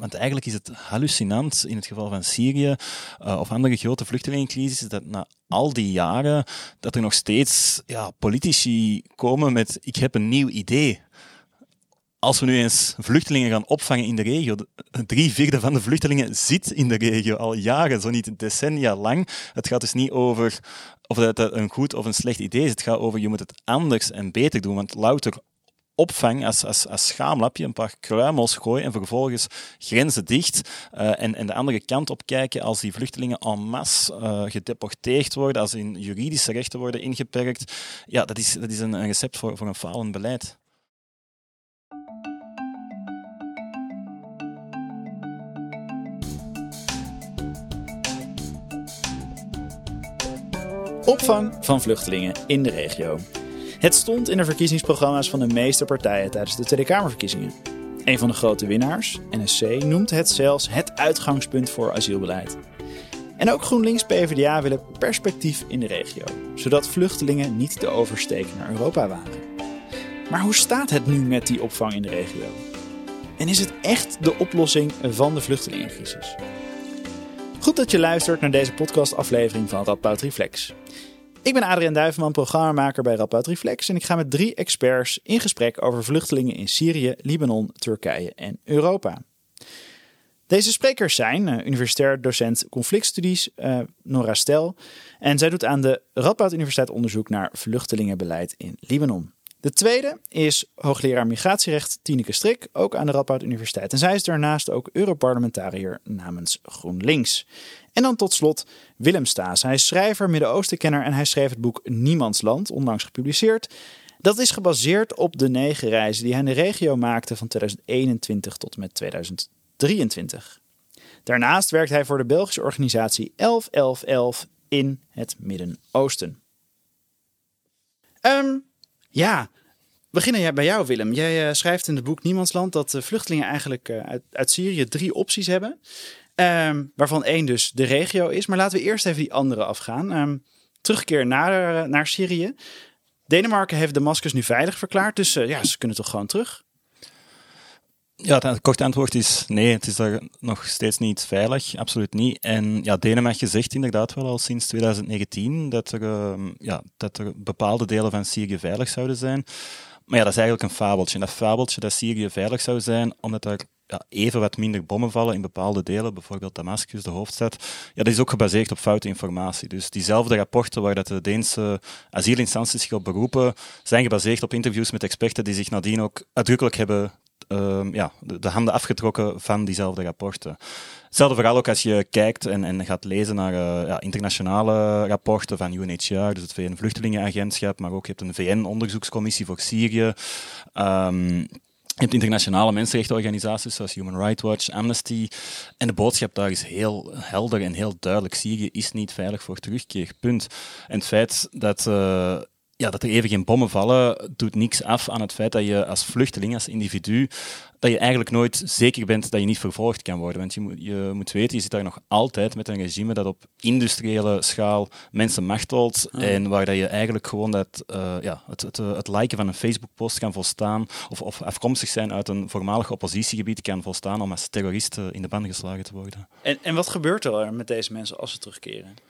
Want eigenlijk is het hallucinant in het geval van Syrië uh, of andere grote vluchtelingencrisis dat na al die jaren dat er nog steeds ja, politici komen met ik heb een nieuw idee als we nu eens vluchtelingen gaan opvangen in de regio, drie vierde van de vluchtelingen zit in de regio al jaren, zo niet decennia lang. Het gaat dus niet over of dat een goed of een slecht idee is. Het gaat over je moet het anders en beter doen. Want louter opvang als, als, als schaamlapje, een paar kruimels gooien en vervolgens grenzen dicht uh, en, en de andere kant op kijken als die vluchtelingen en masse uh, gedeporteerd worden, als hun juridische rechten worden ingeperkt. Ja, dat is, dat is een, een recept voor, voor een falend beleid. Opvang van vluchtelingen in de regio. Het stond in de verkiezingsprogramma's van de meeste partijen tijdens de Tweede Kamerverkiezingen. Een van de grote winnaars, NSC, noemt het zelfs het uitgangspunt voor asielbeleid. En ook GroenLinks PvdA willen perspectief in de regio, zodat vluchtelingen niet te oversteken naar Europa waren. Maar hoe staat het nu met die opvang in de regio? En is het echt de oplossing van de vluchtelingencrisis? Goed dat je luistert naar deze podcastaflevering van Radboud Reflex. Ik ben Adriaan Duivenman, programmamaker bij Radboud Reflex en ik ga met drie experts in gesprek over vluchtelingen in Syrië, Libanon, Turkije en Europa. Deze sprekers zijn uh, universitair docent conflictstudies uh, Nora Stel en zij doet aan de Radboud Universiteit onderzoek naar vluchtelingenbeleid in Libanon. De tweede is hoogleraar migratierecht Tineke Strik, ook aan de Radboud Universiteit. En zij is daarnaast ook Europarlementariër namens GroenLinks. En dan tot slot Willem Staes. Hij is schrijver, Midden-Oostenkenner en hij schreef het boek Niemands Land, onlangs gepubliceerd. Dat is gebaseerd op de negen reizen die hij in de regio maakte van 2021 tot en met 2023. Daarnaast werkt hij voor de Belgische organisatie 111111 in het Midden-Oosten. Um, ja, beginnen bij jou Willem. Jij uh, schrijft in het boek Niemandsland dat vluchtelingen eigenlijk uh, uit, Syrië drie opties hebben. Um, waarvan één dus de regio is. Maar laten we eerst even die andere afgaan. Um, terugkeer naar, naar Syrië. Denemarken heeft Damascus nu veilig verklaard. Dus ja, ze kunnen toch gewoon terug? Ja, het korte antwoord is nee, het is daar nog steeds niet veilig, absoluut niet. En ja, Denemarken zegt inderdaad wel al sinds 2019 dat er, uh, ja, dat er bepaalde delen van Syrië veilig zouden zijn. Maar ja, dat is eigenlijk een fabeltje. En dat fabeltje dat Syrië veilig zou zijn, omdat er ja, even wat minder bommen vallen in bepaalde delen, bijvoorbeeld Damascus, de hoofdstad. Ja, dat is ook gebaseerd op foute informatie. Dus diezelfde rapporten waar dat de Deense asielinstanties zich op beroepen, zijn gebaseerd op interviews met experten die zich nadien ook uitdrukkelijk hebben uh, ja, de, handen afgetrokken van diezelfde rapporten. Hetzelfde vooral ook als je kijkt en, en gaat lezen naar uh, ja, internationale rapporten van UNHCR, dus het VN-vluchtelingenagentschap, maar ook je hebt een VN-onderzoekscommissie voor Syrië. Um, je hebt internationale mensenrechtenorganisaties zoals Human Rights Watch, Amnesty. En de boodschap daar is heel helder en heel duidelijk. Syrië is niet veilig voor terugkeer. Punt. En het feit dat uh, ja, dat er even geen bommen vallen, doet niks af aan het feit dat je als vluchteling, als individu, dat je eigenlijk nooit zeker bent dat je niet vervolgd kan worden. Want je moet, je moet weten, je zit daar nog altijd met een regime dat op industriële schaal mensen machtelt ah. en waar dat je eigenlijk gewoon dat, uh, ja, het, het, het, liken van een Facebook-post kan volstaan of, of afkomstig zijn uit een voormalig oppositiegebied kan volstaan om als terrorist in de band geslagen te worden. En, en wat gebeurt er met deze mensen als ze terugkeren?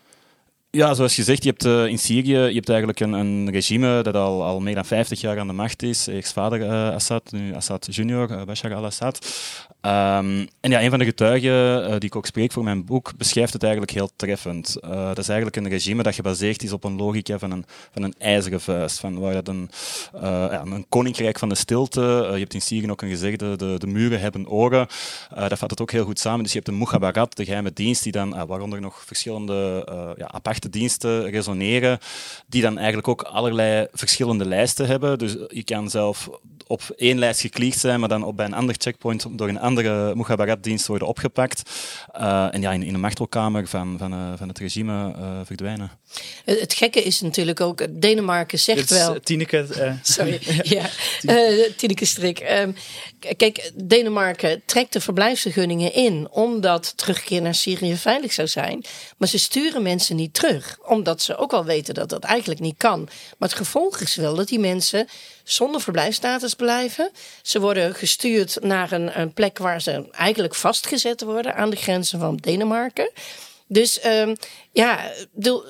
Ja, zoals je zegt, je hebt uh, in Syrië je hebt eigenlijk een, een, regime dat al, al meer dan 50 jaar aan de macht is. Eerst vader uh, Assad, nu Assad junior, uh, Bashar al-Assad. Um, en ja, een van de getuigen die ik ook spreek voor mijn boek beschrijft het eigenlijk heel treffend. dat is eigenlijk een regime dat gebaseerd is op een logica van een, van een ijzeren vuist. Van waar een, een koninkrijk van de stilte. je hebt in Syrië ook een gezegde, de, de muren hebben oren. dat vat het ook heel goed samen. Dus je hebt een Mukhabarat, de geheime dienst, die dan, waaronder nog verschillende ja, diensten resoneren, die dan eigenlijk ook allerlei verschillende lijsten hebben. Dus je kan zelf op één lijst geklikt zijn, maar dan op bij een ander checkpoint door een andere Mukhabarat-dienst worden opgepakt. Uh, en ja, in, in een machtelkamer van, van, uh, van het regime uh, verdwijnen. Het gekke is natuurlijk ook, Denemarken zegt wel... Tineke... Sorry, ja. Tineke Strik. Ehm, kijk, Denemarken trekt de verblijfsvergunningen in omdat terugkeer naar Syrië veilig zou zijn. Maar ze sturen mensen niet terug Omdat ze ook wel weten dat dat eigenlijk niet kan. Maar het gevolg is wel dat die mensen zonder verblijfstatus blijven. Ze worden gestuurd naar een, een plek waar ze eigenlijk vastgezet worden aan de grenzen van Denemarken. Dus um, ja,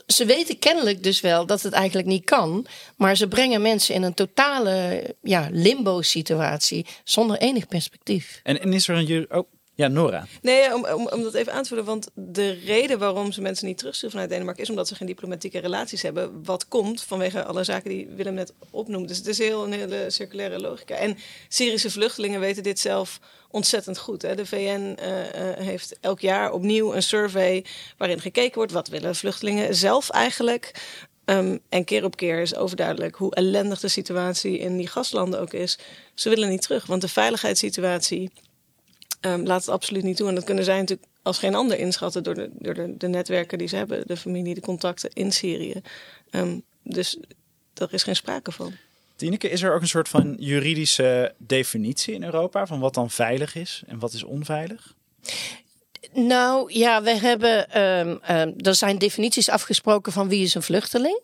ze weten kennelijk dus wel dat het eigenlijk niet kan. Maar ze brengen mensen in een totale ja, limbo-situatie zonder enig perspectief. En, en is er een. Oh, ja, Nora. Nee, om, om, om dat even aan te vullen. Want de reden waarom ze mensen niet terugsturen vanuit Denemarken is omdat ze geen diplomatieke relaties hebben. Wat komt vanwege alle zaken die Willem net opnoemt. Dus het is heel een hele circulaire logica. En Syrische vluchtelingen weten dit zelf ontzettend goed. Hè. De VN uh, uh, heeft elk jaar opnieuw een survey waarin gekeken wordt wat willen vluchtelingen zelf eigenlijk. Um, en keer op keer is overduidelijk hoe ellendig de situatie in die gastlanden ook is. Ze willen niet terug, want de veiligheidssituatie um, laat het absoluut niet toe. En dat kunnen zij natuurlijk als geen ander inschatten door de, door de, de netwerken die ze hebben, de familie, de contacten in Syrië. Um, dus daar is geen sprake van. Tineke, is er ook een soort van juridische definitie in Europa van wat dan veilig is en wat is onveilig? Nou ja, we hebben. Um, um, er zijn definities afgesproken van wie is een vluchteling.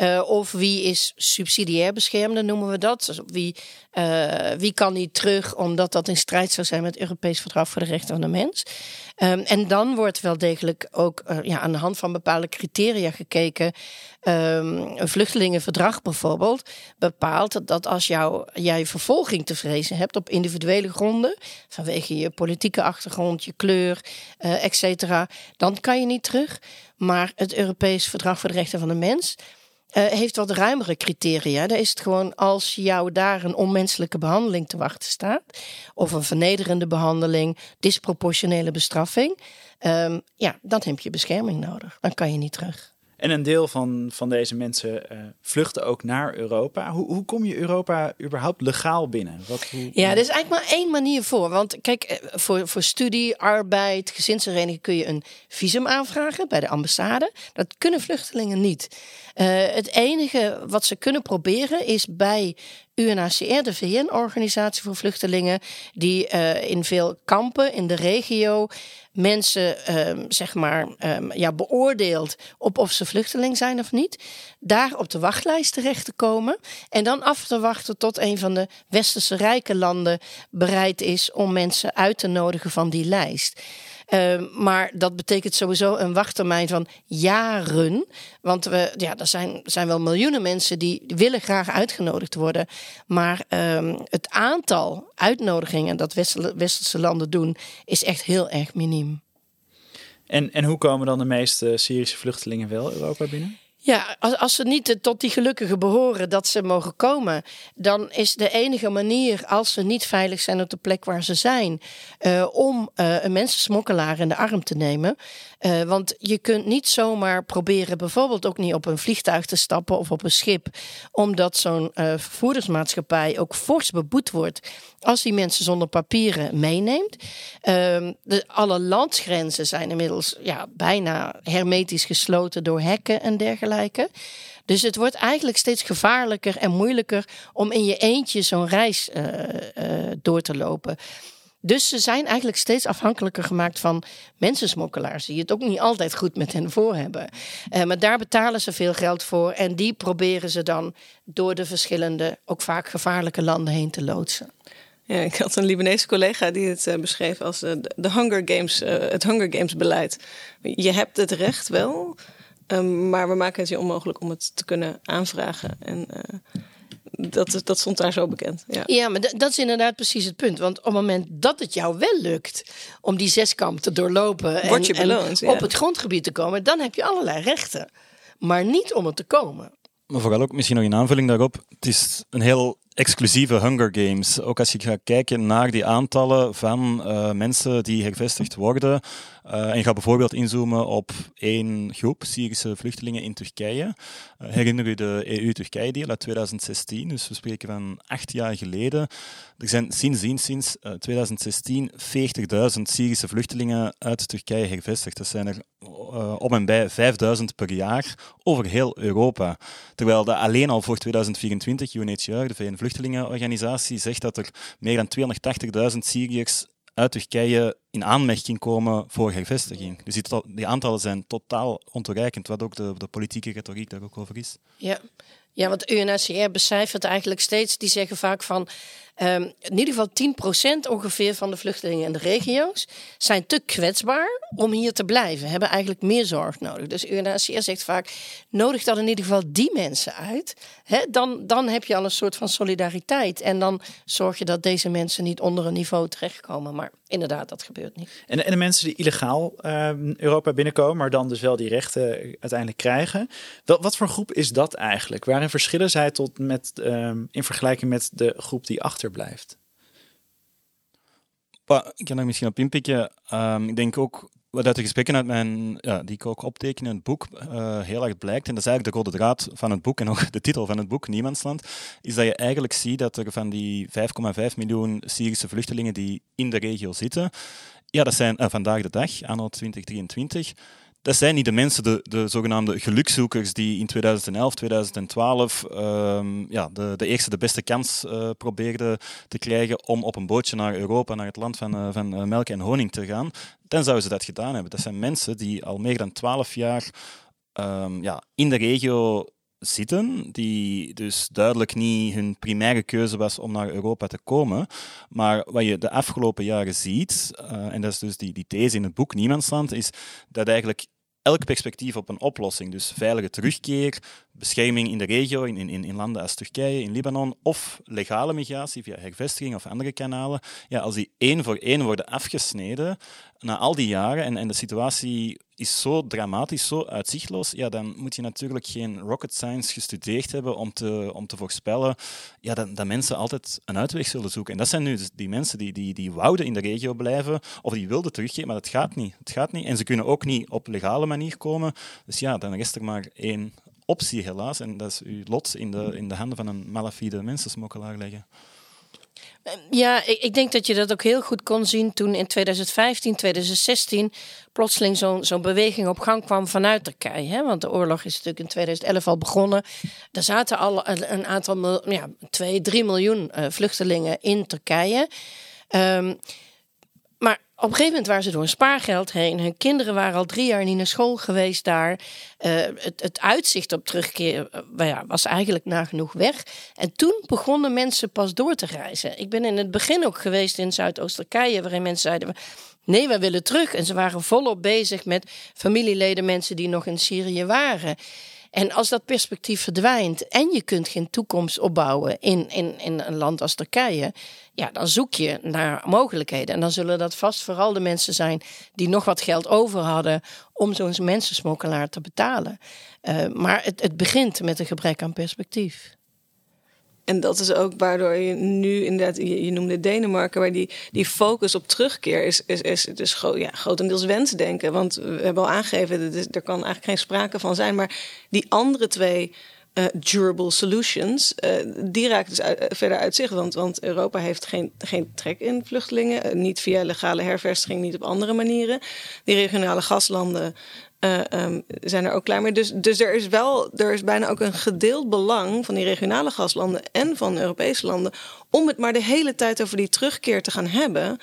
Uh, of wie is subsidiair beschermde, noemen we dat. Dus wie, uh, wie kan niet terug omdat dat in strijd zou zijn met het Europees Verdrag voor de Rechten van de Mens. Um, en dan wordt wel degelijk ook uh, ja, aan de hand van bepaalde criteria gekeken. Um, een vluchtelingenverdrag bijvoorbeeld bepaalt dat als jou, jij vervolging te vrezen hebt op individuele gronden, vanwege je politieke achtergrond, je kleur, uh, et cetera, dan kan je niet terug. Maar het Europees Verdrag voor de Rechten van de Mens uh, heeft wat ruimere criteria. Daar is het gewoon als jou daar een onmenselijke behandeling te wachten staat, of een vernederende behandeling, disproportionele bestraffing, um, ja, dan heb je bescherming nodig. Dan kan je niet terug. En een deel van, van deze mensen uh, vluchten ook naar Europa. Hoe, hoe kom je Europa überhaupt legaal binnen? Wat, hoe, ja, er is eigenlijk maar één manier voor. Want kijk, eh, voor, voor studie, arbeid, gezinshereniging kun je een visum aanvragen bij de ambassade. Dat kunnen vluchtelingen niet. Uh, het enige wat ze kunnen proberen is bij UNHCR, de VN-organisatie voor vluchtelingen, die in veel kampen in de regio mensen uh, zeg maar um, ja, beoordeelt op of ze vluchteling zijn of niet, daar op de wachtlijst terecht te komen en dan af te wachten tot een van de westerse rijke landen bereid is om mensen uit te nodigen van die lijst. Uh, maar dat betekent sowieso een wachttermijn van jaren. Want we, ja, er zijn, zijn wel miljoenen mensen die willen graag uitgenodigd worden. Maar uh, het aantal uitnodigingen dat westerse landen doen, is echt heel erg miniem. En, en hoe komen dan de meeste Syrische vluchtelingen wel Europa binnen? Ja, als, ze niet tot die gelukkigen behoren dat ze mogen komen, dan is de enige manier, als ze niet veilig zijn op de plek waar ze zijn, uh, om uh, een mensensmokkelaar in de arm te nemen. Want je kunt niet zomaar proberen, bijvoorbeeld ook niet op een vliegtuig te stappen of op een schip, omdat zo'n vervoerdersmaatschappij ook fors beboet wordt als die mensen zonder papieren meeneemt. Ehm, de, alle landsgrenzen zijn inmiddels ja, bijna hermetisch gesloten door hekken en dergelijke. Dus het wordt eigenlijk steeds gevaarlijker en moeilijker om in je eentje zo'n reis uh, uh, door te lopen. Dus ze zijn eigenlijk steeds afhankelijker gemaakt van mensensmokkelaars, die het ook niet altijd goed met hen voor hebben. Uh, maar daar betalen ze veel geld voor en die proberen ze dan door de verschillende, ook vaak gevaarlijke landen heen te loodsen. Ja, ik had een Libanese collega die het uh, beschreef als de Hunger Games, het Hunger Games beleid. Je hebt het recht wel, um, maar we maken het je onmogelijk om het te kunnen aanvragen. En dat, dat stond daar zo bekend. Ja, ja maar dat is inderdaad precies het punt. Want op het moment dat het jou wel lukt om die zeskamp te doorlopen Word je beloond, en op het grondgebied te komen, dan heb je allerlei rechten. Maar niet om het te komen. Maar vooral ook misschien nog in aanvulling daarop. Het is een heel exclusieve Hunger Games. Ook als je gaat kijken naar die aantallen van uh, mensen die hervestigd worden. Uh, en je gaat bijvoorbeeld inzoomen op één groep Syrische vluchtelingen in Turkije. Uh, herinner u de EU-Turkije-deal uit 2016? Dus we spreken van acht jaar geleden. Er zijn sindsdien, sinds 2016, 40.000 Syrische vluchtelingen uit Turkije hervestigd. Dat zijn er om en bij 5.000 per jaar over heel Europa. Terwijl dat alleen al voor 2024 UNHCR, de VN Vluchtelingenorganisatie, zegt dat er meer dan 280.000 Syriërs uit Turkije in aanmerking komen voor hervestiging. Dus die, aantallen zijn totaal ontoereikend, wat ook de, de politieke retoriek daar ook over is. Ja, ja want UNHCR becijfert eigenlijk steeds, die zeggen vaak van Um, in ieder geval 10% ongeveer van de vluchtelingen in de regio's zijn te kwetsbaar om hier te blijven. Hebben eigenlijk meer zorg nodig. Dus UNHCR zegt vaak: nodig dan in ieder geval die mensen uit. dan, dan heb je al een soort van solidariteit. En dan zorg je dat deze mensen niet onder een niveau terechtkomen. Maar inderdaad, dat gebeurt niet. En, en de mensen die illegaal uh, Europa binnenkomen, maar dan dus wel die rechten uiteindelijk krijgen. Wat, wat voor groep is dat eigenlijk? Waarin verschillen zij tot met, uh, in vergelijking met de groep die achter blijft. ik kan daar misschien op inpikken. Um, ik denk ook wat uit de gesprekken uit mijn, ja, die ik ook opteken in het boek uh, heel erg blijkt, en dat is eigenlijk de rode draad van het boek en ook de titel van het boek, Niemandsland, is dat je eigenlijk ziet dat er van die 5,5 miljoen Syrische vluchtelingen die in de regio zitten, ja, dat zijn uh, vandaag de dag, anno 2023, dat zijn niet de mensen, de, de zogenaamde gelukzoekers die in 2011, 2012 um, ja, de, de eerste, de beste kans uh, probeerden te krijgen om op een bootje naar Europa, naar het land van, uh, van uh, melk en honing te gaan. Dan zouden ze dat gedaan hebben. Dat zijn mensen die al meer dan 12 jaar um, ja, in de regio zitten, die dus duidelijk niet hun primaire keuze was om naar Europa te komen. Maar wat je de afgelopen jaren ziet, en dat is dus die, die these in het boek Niemandsland, is dat eigenlijk elk perspectief op een oplossing. Dus veilige terugkeer, bescherming in de regio, in, in, in landen als Turkije, in Libanon, of legale migratie via hervestiging of andere kanalen. Ja, als die één voor één worden afgesneden na al die jaren en, en de situatie is zo dramatisch, zo uitzichtloos, ja, dan moet je natuurlijk geen rocket science gestudeerd hebben om te, om te voorspellen ja, dat, dat mensen altijd een uitweg zullen zoeken. En dat zijn nu dus die mensen die, die, die wouden in de regio blijven of die wilden teruggeven, maar dat gaat niet. Het gaat niet. En ze kunnen ook niet op legale manier komen. Dus ja, dan rest er maar één optie helaas. En dat is uw lot in de, in de handen van een malafide mensensmokkelaar leggen. Ja, ik, denk dat je dat ook heel goed kon zien toen in 2015, 2016 plotseling zo'n zo'n beweging op gang kwam vanuit Turkije. Hè? Want de oorlog is natuurlijk in 2011 al begonnen. Er zaten al een, aantal, ja, 2, 3 miljoen uh, vluchtelingen in Turkije. Um, op een gegeven moment waren ze door een spaargeld heen. Hun kinderen waren al drie jaar niet naar school geweest daar. Uh, het, het, uitzicht op terugkeer uh, ja, was eigenlijk nagenoeg weg. En toen begonnen mensen pas door te reizen. Ik ben in het begin ook geweest in Zuidoost-Turkije, waarin mensen zeiden: nee, we willen terug. En ze waren volop bezig met familieleden, mensen die nog in Syrië waren. En als dat perspectief verdwijnt en je kunt geen toekomst opbouwen in, in, in een land als Turkije, ja, dan zoek je naar mogelijkheden. En dan zullen dat vast vooral de mensen zijn die nog wat geld over hadden om zo'n mensensmokkelaar te betalen. Uh, maar het, het begint met een gebrek aan perspectief. En dat is ook waardoor je nu inderdaad, je, noemde Denemarken, waar die, die focus op terugkeer is, is, is dus gro ja, grotendeels wensdenken. Want we hebben al aangegeven, er kan eigenlijk geen sprake van zijn. Maar die andere twee uh, durable solutions, uh, die raakt dus uit, verder uit zich. Want, want Europa heeft geen, geen trek in vluchtelingen. Niet via legale hervestiging, niet op andere manieren. Die regionale gaslanden um, zijn er ook klaar mee. Dus, dus er is wel, er is bijna ook een gedeeld belang van die regionale gaslanden en van Europese landen om het maar de hele tijd over die terugkeer te gaan hebben.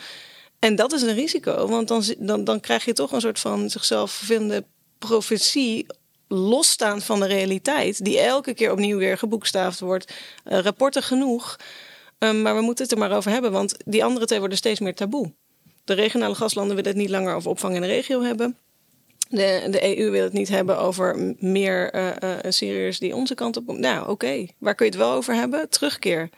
En dat is een risico, want dan, dan, dan krijg je toch een soort van zichzelf vervindende profetie losstaan van de realiteit, die elke keer opnieuw weer geboekstaafd wordt. Uh, rapporten genoeg. Um, maar we moeten het er maar over hebben, want die andere twee worden steeds meer taboe. De regionale gaslanden willen het niet langer over opvang in de regio hebben. De, de EU wil het niet hebben over meer uh, uh, Syriërs die onze kant op komen. Nou, oké. Waar kun je het wel over hebben? Terugkeer.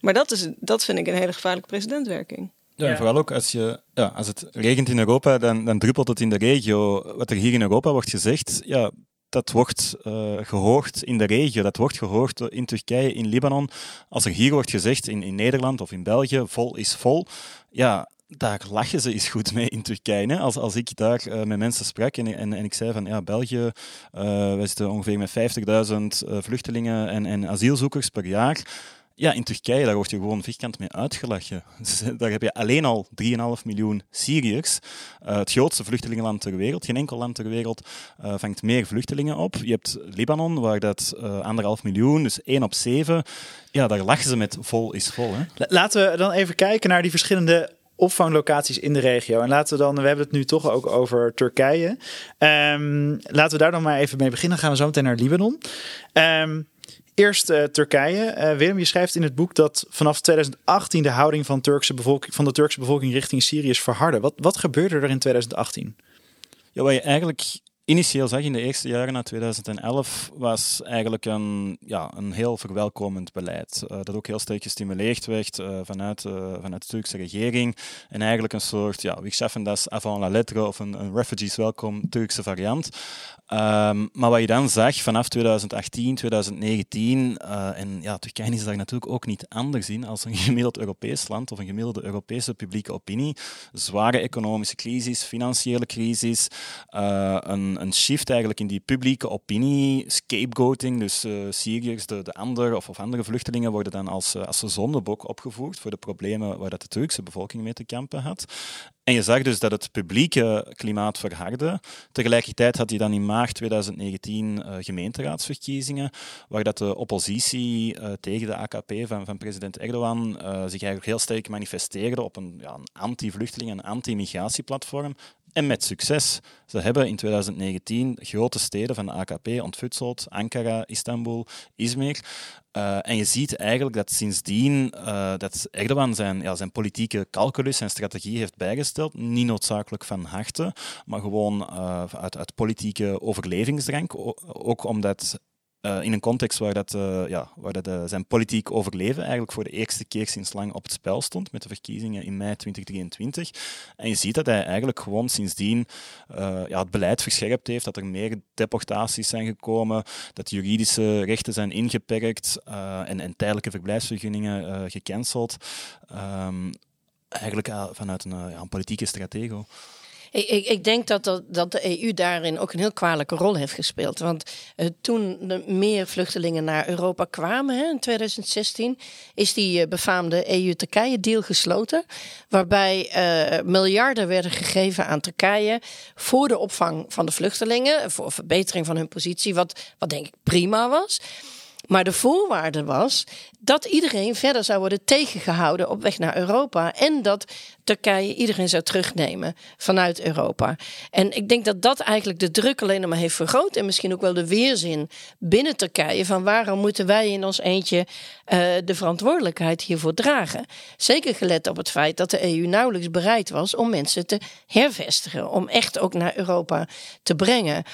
Maar dat, is, dat vind ik een hele gevaarlijke presidentwerking. Ja, en vooral ook als, je, ja, als het regent in Europa, dan, dan druppelt het in de regio. Wat er hier in Europa wordt gezegd, ja, dat wordt uh, gehoord in de regio, dat wordt gehoord in Turkije, in Libanon. Als er hier wordt gezegd in, in Nederland of in België, vol is vol, ja, daar lachen ze eens goed mee in Turkije. Hè? Als, als ik daar uh, met mensen sprak en, en, en ik zei van ja, België, uh, wij zitten ongeveer met 50.000 uh, vluchtelingen en, en asielzoekers per jaar. Ja, in Turkije, daar word je gewoon vierkant mee uitgelachen. Dus, daar heb je alleen al 3,5 miljoen Syriërs. Het grootste vluchtelingenland ter wereld. Geen enkel land ter wereld vangt meer vluchtelingen op. Je hebt Libanon, waar dat uh, anderhalf miljoen, dus 1 op 7. Ja, daar lachen ze met vol is vol. Hè? Laten we dan even kijken naar die verschillende opvanglocaties in de regio. En laten we dan, we hebben het nu toch ook over Turkije. Ehm, laten we daar dan maar even mee beginnen. Dan gaan we zo meteen naar Libanon. Um, Eerst uh, Turkije. Uh, Willem, je schrijft in het boek dat vanaf 2018 de houding van, Turkse bevolking, van de Turkse bevolking richting Syrië is verharden. Wat, wat gebeurde er in 2018? Ja, je eigenlijk initieel zag in de eerste jaren na 2011 was eigenlijk een, ja, een heel verwelkomend beleid. Uh, dat ook heel sterk gestimuleerd werd uh, vanuit, uh, vanuit de Turkse regering. En eigenlijk een soort, ja, we schaffen dat avant la lettre of een, een refugees welcome Turkse variant. Um, maar wat je dan zag vanaf 2018, 2019, en ja, Turkije is daar natuurlijk ook niet anders in als een gemiddeld Europees land of een gemiddelde Europese publieke opinie. Zware economische crisis, financiële crisis, een een, shift eigenlijk in die publieke opinie, scapegoating. Dus uh, Syriërs, de, de of, of andere vluchtelingen, worden dan als, als zondebok opgevoerd voor de problemen waar dat de Turkse bevolking mee te kampen had. En je zag dus dat het publieke klimaat verhardde. Tegelijkertijd had je dan in maart 2019 uh, eh, gemeenteraadsverkiezingen, waar dat de oppositie uh, tegen de AKP van, van president Erdogan uh, zich eigenlijk heel sterk manifesteerde op een, ja, een anti-vluchteling- en anti-migratieplatform. En met succes. Ze hebben in 2019 grote steden van de AKP ontfutseld. Ankara, Istanbul, Izmir. Uh, en je ziet eigenlijk dat sindsdien uh, dat Erdogan zijn, ja, zijn politieke calculus en strategie heeft bijgesteld. Niet noodzakelijk van harte, maar gewoon uh, uit, uit politieke overlevingsdrang. Ook omdat uh, in een context waar, dat, uh, ja, waar uh, zijn politiek overleven eigenlijk voor de eerste keer sinds lang op het spel stond met de verkiezingen in mei 2023. En je ziet dat hij eigenlijk gewoon sindsdien ja, het beleid verscherpt heeft, dat er meer deportaties zijn gekomen, dat juridische rechten zijn ingeperkt en, en tijdelijke verblijfsvergunningen gecanceld. Um, eigenlijk vanuit een, ja, een politieke stratego. Ik, ik, ik denk dat, dat, dat, de EU daarin ook een heel kwalijke rol heeft gespeeld. Want uh, toen er meer vluchtelingen naar Europa kwamen hè, in 2016, is die uh, befaamde EU-Turkije-deal gesloten. Waarbij uh, miljarden werden gegeven aan Turkije voor de opvang van de vluchtelingen, voor verbetering van hun positie, wat, wat denk ik prima was. Maar de voorwaarde was dat iedereen verder zou worden tegengehouden op weg naar Europa. En dat Turkije iedereen zou terugnemen vanuit Europa. En ik denk dat dat eigenlijk de druk alleen maar heeft vergroot. En misschien ook wel de weerzin binnen Turkije. Van waarom moeten wij in ons eentje uh, de verantwoordelijkheid hiervoor dragen? Zeker gelet op het feit dat de EU nauwelijks bereid was om mensen te hervestigen. Om echt ook naar Europa te brengen.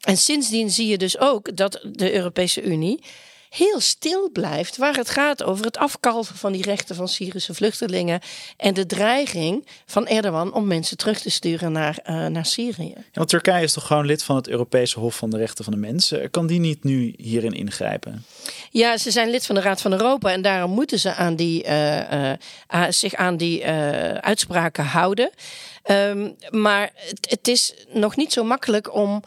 En sindsdien zie je dus ook dat de Europese Unie heel stil blijft waar het gaat over het afkalven van die rechten van Syrische vluchtelingen en de dreiging van Erdogan om mensen terug te sturen naar, uh, naar Syrië. Ja, want Turkije is toch gewoon lid van het Europese Hof van de Rechten van de Mensen. Kan die niet nu hierin ingrijpen? Ja, ze zijn lid van de Raad van Europa en daarom moeten ze aan die, uh, uh, zich aan die uitspraken houden. Um, maar het, het is nog niet zo makkelijk om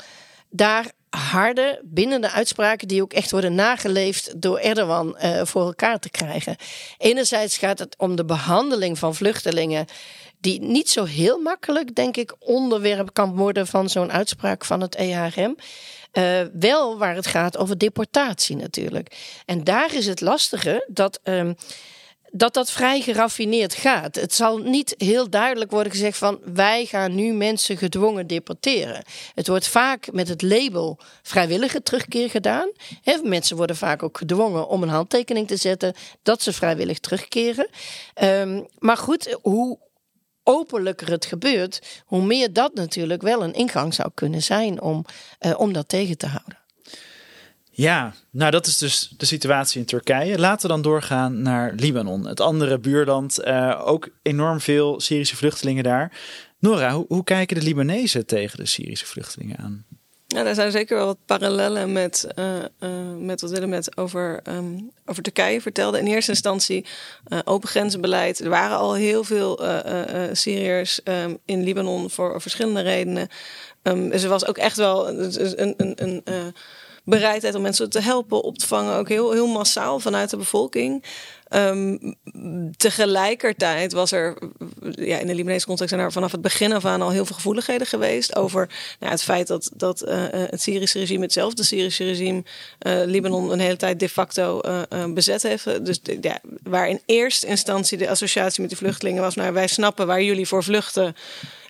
daar harde bindende uitspraken die ook echt worden nageleefd door Erdogan uh, voor elkaar te krijgen. Enerzijds gaat het om de behandeling van vluchtelingen die niet zo heel makkelijk, denk ik, onderwerp kan worden van zo'n uitspraak van het EHRM. Uh, wel waar het gaat over deportatie natuurlijk. En daar is het lastige dat. Um, dat dat vrij geraffineerd gaat. Het zal niet heel duidelijk worden gezegd van wij gaan nu mensen gedwongen deporteren. Het wordt vaak met het label vrijwillige terugkeer gedaan. He, mensen worden vaak ook gedwongen om een handtekening te zetten dat ze vrijwillig terugkeren. Um, maar goed, hoe openlijker het gebeurt, hoe meer dat natuurlijk wel een ingang zou kunnen zijn om, uh, om dat tegen te houden. Ja, nou dat is dus de situatie in Turkije. Laten we dan doorgaan naar Libanon, het andere buurland. Uh, ook enorm veel Syrische vluchtelingen daar. Nora, hoe, hoe, kijken de Libanezen tegen de Syrische vluchtelingen aan? Ja, daar zijn zeker wel wat parallellen met, uh, uh, met wat Willem met over, um, over Turkije vertelde. In eerste instantie open grenzenbeleid. Er waren al heel veel Syriërs um, in Libanon voor verschillende redenen. Um, er was ook echt wel een, een, een bereidheid om mensen te helpen, op te vangen, ook heel, heel massaal vanuit de bevolking. Um, tegelijkertijd was er ja, in de Libanese context zijn er vanaf het begin af aan al heel veel gevoeligheden geweest over nou, het feit dat, dat uh, het Syrische regime, hetzelfde Syrische regime, uh, Libanon een hele tijd de facto bezet heeft. Dus ja, waar in eerste instantie de associatie met de vluchtelingen was, nou wij snappen waar jullie voor vluchten.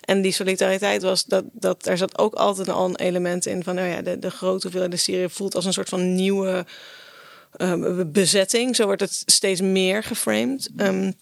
En die solidariteit was dat, dat er zat ook altijd al een element in van nou ja, de, de grote hoeveelheid de Syrië voelt als een soort van nieuwe um, bezetting. Zo wordt het steeds meer geframed. Um,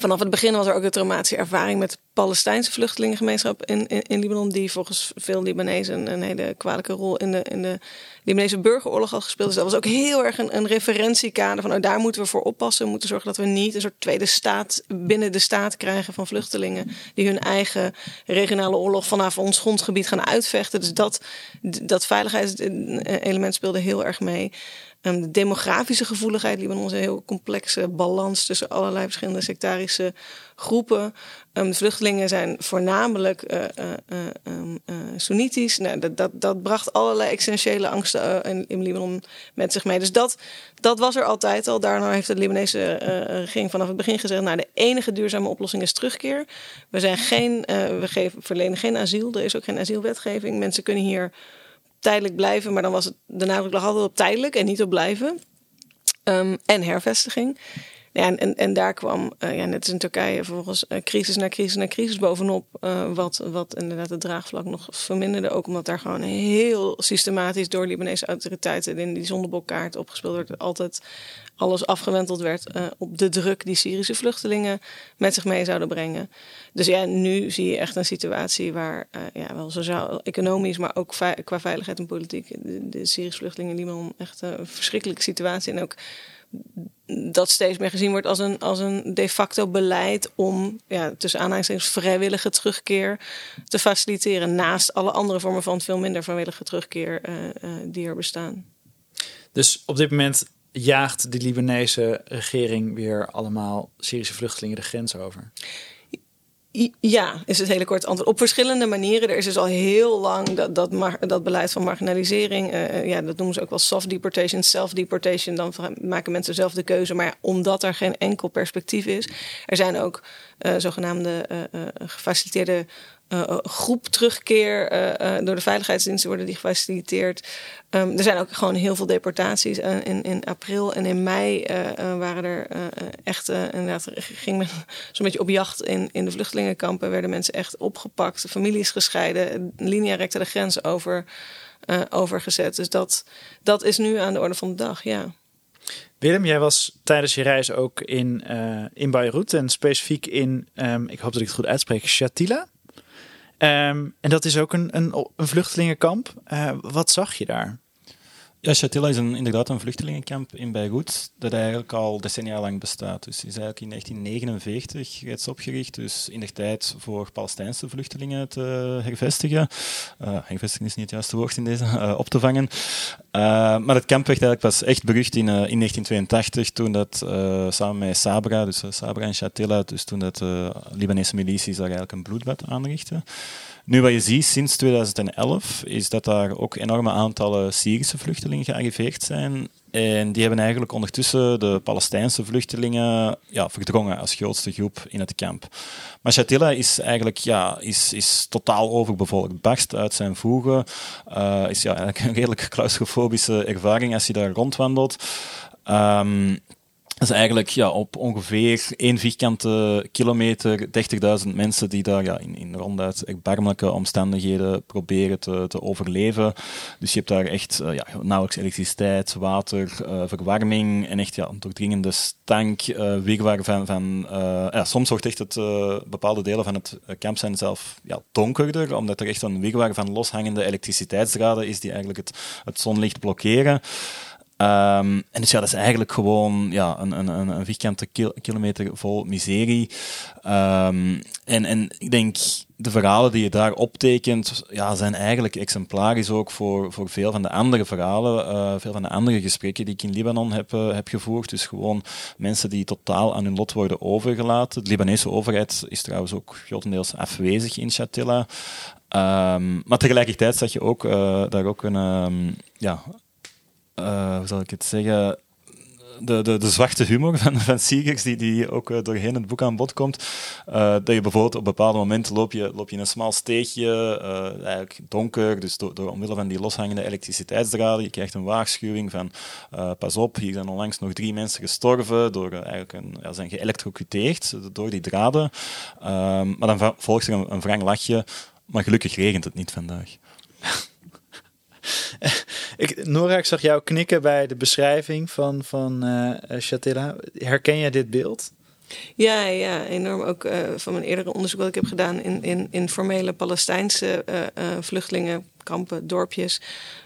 vanaf het begin was er ook een traumatische ervaring met de Palestijnse vluchtelingengemeenschap in, in, Libanon, die volgens veel Libanezen een, hele kwalijke rol in de, in de Libanese burgeroorlog had gespeeld. Dus dat was ook heel erg een, een referentiekader van, nou, daar moeten we voor oppassen. We moeten zorgen dat we niet een soort tweede staat binnen de staat krijgen van vluchtelingen, die hun eigen regionale oorlog vanaf ons grondgebied gaan uitvechten. Dus dat, dat veiligheidselement speelde heel erg mee. Um, de demografische gevoeligheid, Libanon is een heel complexe balans tussen allerlei verschillende sectarische groepen. De vluchtelingen zijn voornamelijk uh, Soenitisch. Nou, dat, dat, dat bracht allerlei essentiële angsten in, Libanon met zich mee. Dus dat, dat was er altijd al. Daarna heeft de Libanese regering vanaf het begin gezegd: nou, de enige duurzame oplossing is terugkeer. We, zijn geen, we geven, verlenen geen asiel. Er is ook geen asielwetgeving. Mensen kunnen hier tijdelijk blijven, maar dan was het de nadruk lag altijd op tijdelijk en niet op blijven. Um, en hervestiging. Ja, en, en, daar kwam, uh, ja, net als in Turkije, vervolgens uh, crisis na crisis na crisis bovenop. Uh, wat, wat inderdaad het draagvlak nog verminderde. Ook omdat daar gewoon heel systematisch door Libanese autoriteiten in die zondebokkaart opgespeeld werd. Altijd alles afgewenteld werd op de druk die Syrische vluchtelingen met zich mee zouden brengen. Dus ja, nu zie je echt een situatie waar, ja, wel sociaal, economisch, maar ook qua veiligheid en politiek, de, de Syrische vluchtelingen in Libanon echt een verschrikkelijke situatie. En ook dat steeds meer gezien wordt als een, als een de facto beleid om ja, tussen aanhalingstekens vrijwillige terugkeer te faciliteren. Naast alle andere vormen van veel minder vrijwillige terugkeer uh, uh, die er bestaan. Dus op dit moment jaagt de Libanese regering weer allemaal Syrische vluchtelingen de grens over? Ja, is het hele kort antwoord. Op verschillende manieren. Er is dus al heel lang dat, dat, beleid van marginalisering. Uh, ja, dat noemen ze ook wel soft deportation, self-deportation. Dan maken mensen zelf de keuze. Maar omdat er geen enkel perspectief is. Er zijn ook uh, zogenaamde gefaciliteerde uh, groep terugkeer uh, door de veiligheidsdiensten worden die gefaciliteerd. Um, er zijn ook gewoon heel veel deportaties. in, in april en in mei waren er echt, inderdaad, ging men zo'n beetje op jacht in, in de vluchtelingenkampen. Werden mensen echt opgepakt, families gescheiden, linea recta de grens over, overgezet. Dus dat, dat is nu aan de orde van de dag, ja. Willem, jij was tijdens je reis ook in, in Beirut en specifiek in, um, ik hoop dat ik het goed uitspreek, Shatila. Um, en dat is ook een, een, vluchtelingenkamp. Uh, wat zag je daar? Ja, Shatila is inderdaad een vluchtelingenkamp in Beirut dat eigenlijk al decennia lang bestaat. Dus is eigenlijk in 1949 reeds opgericht, dus in de tijd voor Palestijnse vluchtelingen te hervestigen. Uh, hervestigen is niet het juiste woord in deze, uh, op te vangen. Uh, maar het kamp werd eigenlijk pas echt berucht in, in 1982, toen dat samen met Sabra, dus Sabra en Shatila, dus toen dat Libanese milities daar eigenlijk een bloedbad aanrichten. Nu, wat je ziet sinds 2011 is dat daar ook enorme aantallen Syrische vluchtelingen gearriveerd zijn. En die hebben eigenlijk ondertussen de Palestijnse vluchtelingen ja, verdrongen als grootste groep in het kamp. Maar Shatila is eigenlijk ja, is, is totaal overbevolkt, barst uit zijn voegen. Uh, is ja, eigenlijk een redelijk claustrofobische ervaring als je daar rondwandelt. Um, dat is eigenlijk ja, op ongeveer één vierkante kilometer 30.000 mensen die daar ja, in, in ronduit erbarmelijke omstandigheden proberen te, te overleven. Dus je hebt daar echt uh, ja, nauwelijks elektriciteit, water, uh, verwarming en echt ja, een doordringende stank, uh, wirwar van... van ja, soms wordt echt het, bepaalde delen van het kamp zijn zelf ja, donkerder, omdat er echt een wirwar van loshangende elektriciteitsdraden is die eigenlijk het, het zonlicht blokkeren. Um, en dus ja, dat is eigenlijk gewoon ja, een, een, een vierkante kilometer vol miserie. Um, en, en ik denk, de verhalen die je daar optekent, ja, zijn eigenlijk exemplarisch ook voor, voor veel van de andere verhalen, uh, veel van de andere gesprekken die ik in Libanon heb, uh, heb gevoerd. Dus gewoon mensen die totaal aan hun lot worden overgelaten. De Libanese overheid is trouwens ook grotendeels afwezig in Shatila. Um, maar tegelijkertijd zag je ook uh, daar ook een, ja, uh, hoe zal ik het zeggen, de, de, de zwarte humor van, van Seegers, die, die ook uh, doorheen het boek aan bod komt. Uh, dat je bijvoorbeeld op bepaalde momenten loop je, loop je in een smal steegje, eigenlijk donker, dus door, door omwille van die loshangende elektriciteitsdraden. Je krijgt een waarschuwing van pas op, hier zijn onlangs nog drie mensen gestorven, door, eigenlijk een, ja, zijn geëlectrocuteerd door die draden. Ehm, maar dan volgt er een, een wrang lachje, maar gelukkig regent het niet vandaag. ik, Nora, ik zag jou knikken bij de beschrijving van, van uh. Herken jij dit beeld? Ja, ja, enorm. Ook uh, van mijn eerdere onderzoek wat ik heb gedaan in, in, in formele Palestijnse uh, uh, vluchtelingenkampen, dorpjes.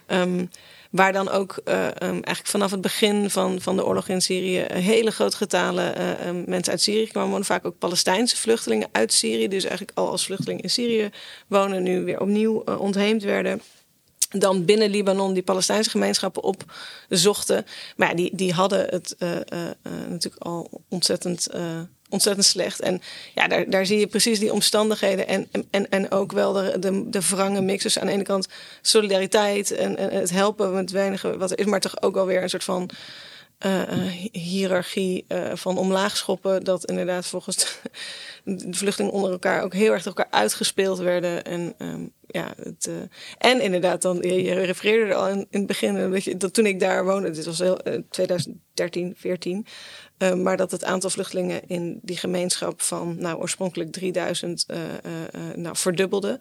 Um, waar dan ook um, eigenlijk vanaf het begin van, van de oorlog in Syrië hele grote getalen um, mensen uit Syrië kwamen wonen. Vaak ook Palestijnse vluchtelingen uit Syrië. Dus eigenlijk al als vluchteling in Syrië wonen, nu weer opnieuw ontheemd werden dan binnen Libanon die Palestijnse gemeenschappen opzochten. Maar ja, die, die hadden het uh, uh, natuurlijk al ontzettend, ontzettend slecht. En ja, daar, daar zie je precies die omstandigheden en, en, en ook wel de, de, de wrange mix. Dus aan de ene kant solidariteit en, het helpen met weinige wat er is, maar toch ook alweer een soort van hiërarchie van omlaag schoppen. Dat inderdaad volgens vluchtelingen onder elkaar ook heel erg elkaar uitgespeeld werden. En, um, ja, het, uh, en inderdaad, dan, je, refereerde er al in, het begin, dat, dat toen ik daar woonde, dit was heel, 2013, 14. maar dat het aantal vluchtelingen in die gemeenschap van nou, oorspronkelijk 3000 nou, verdubbelde.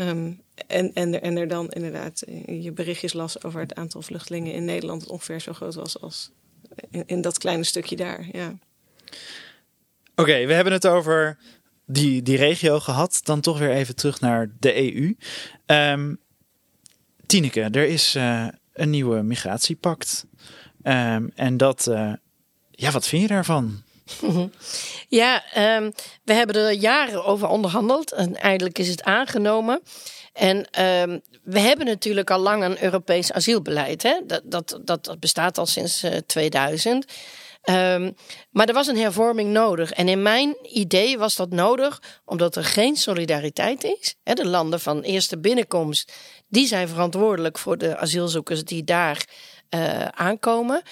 Um, en, en, er, en er dan inderdaad je berichtjes las over het aantal vluchtelingen in Nederland, dat ongeveer zo groot was als in, in dat kleine stukje daar. Ja. Oké, we hebben het over die, die regio gehad. Dan toch weer even terug naar de EU. Ehm, Tineke, er is uh, een nieuwe migratiepact. Um, en dat, uh, ja, wat vind je daarvan? Ja, um, we hebben er jaren over onderhandeld en eindelijk is het aangenomen. En we hebben natuurlijk al lang een Europees asielbeleid. Hè? Dat, dat, dat, bestaat al sinds uh, 2000. Um, maar er was een hervorming nodig. En in mijn idee was dat nodig omdat er geen solidariteit is. De landen van eerste binnenkomst, die zijn verantwoordelijk voor de asielzoekers die daar uh, aankomen.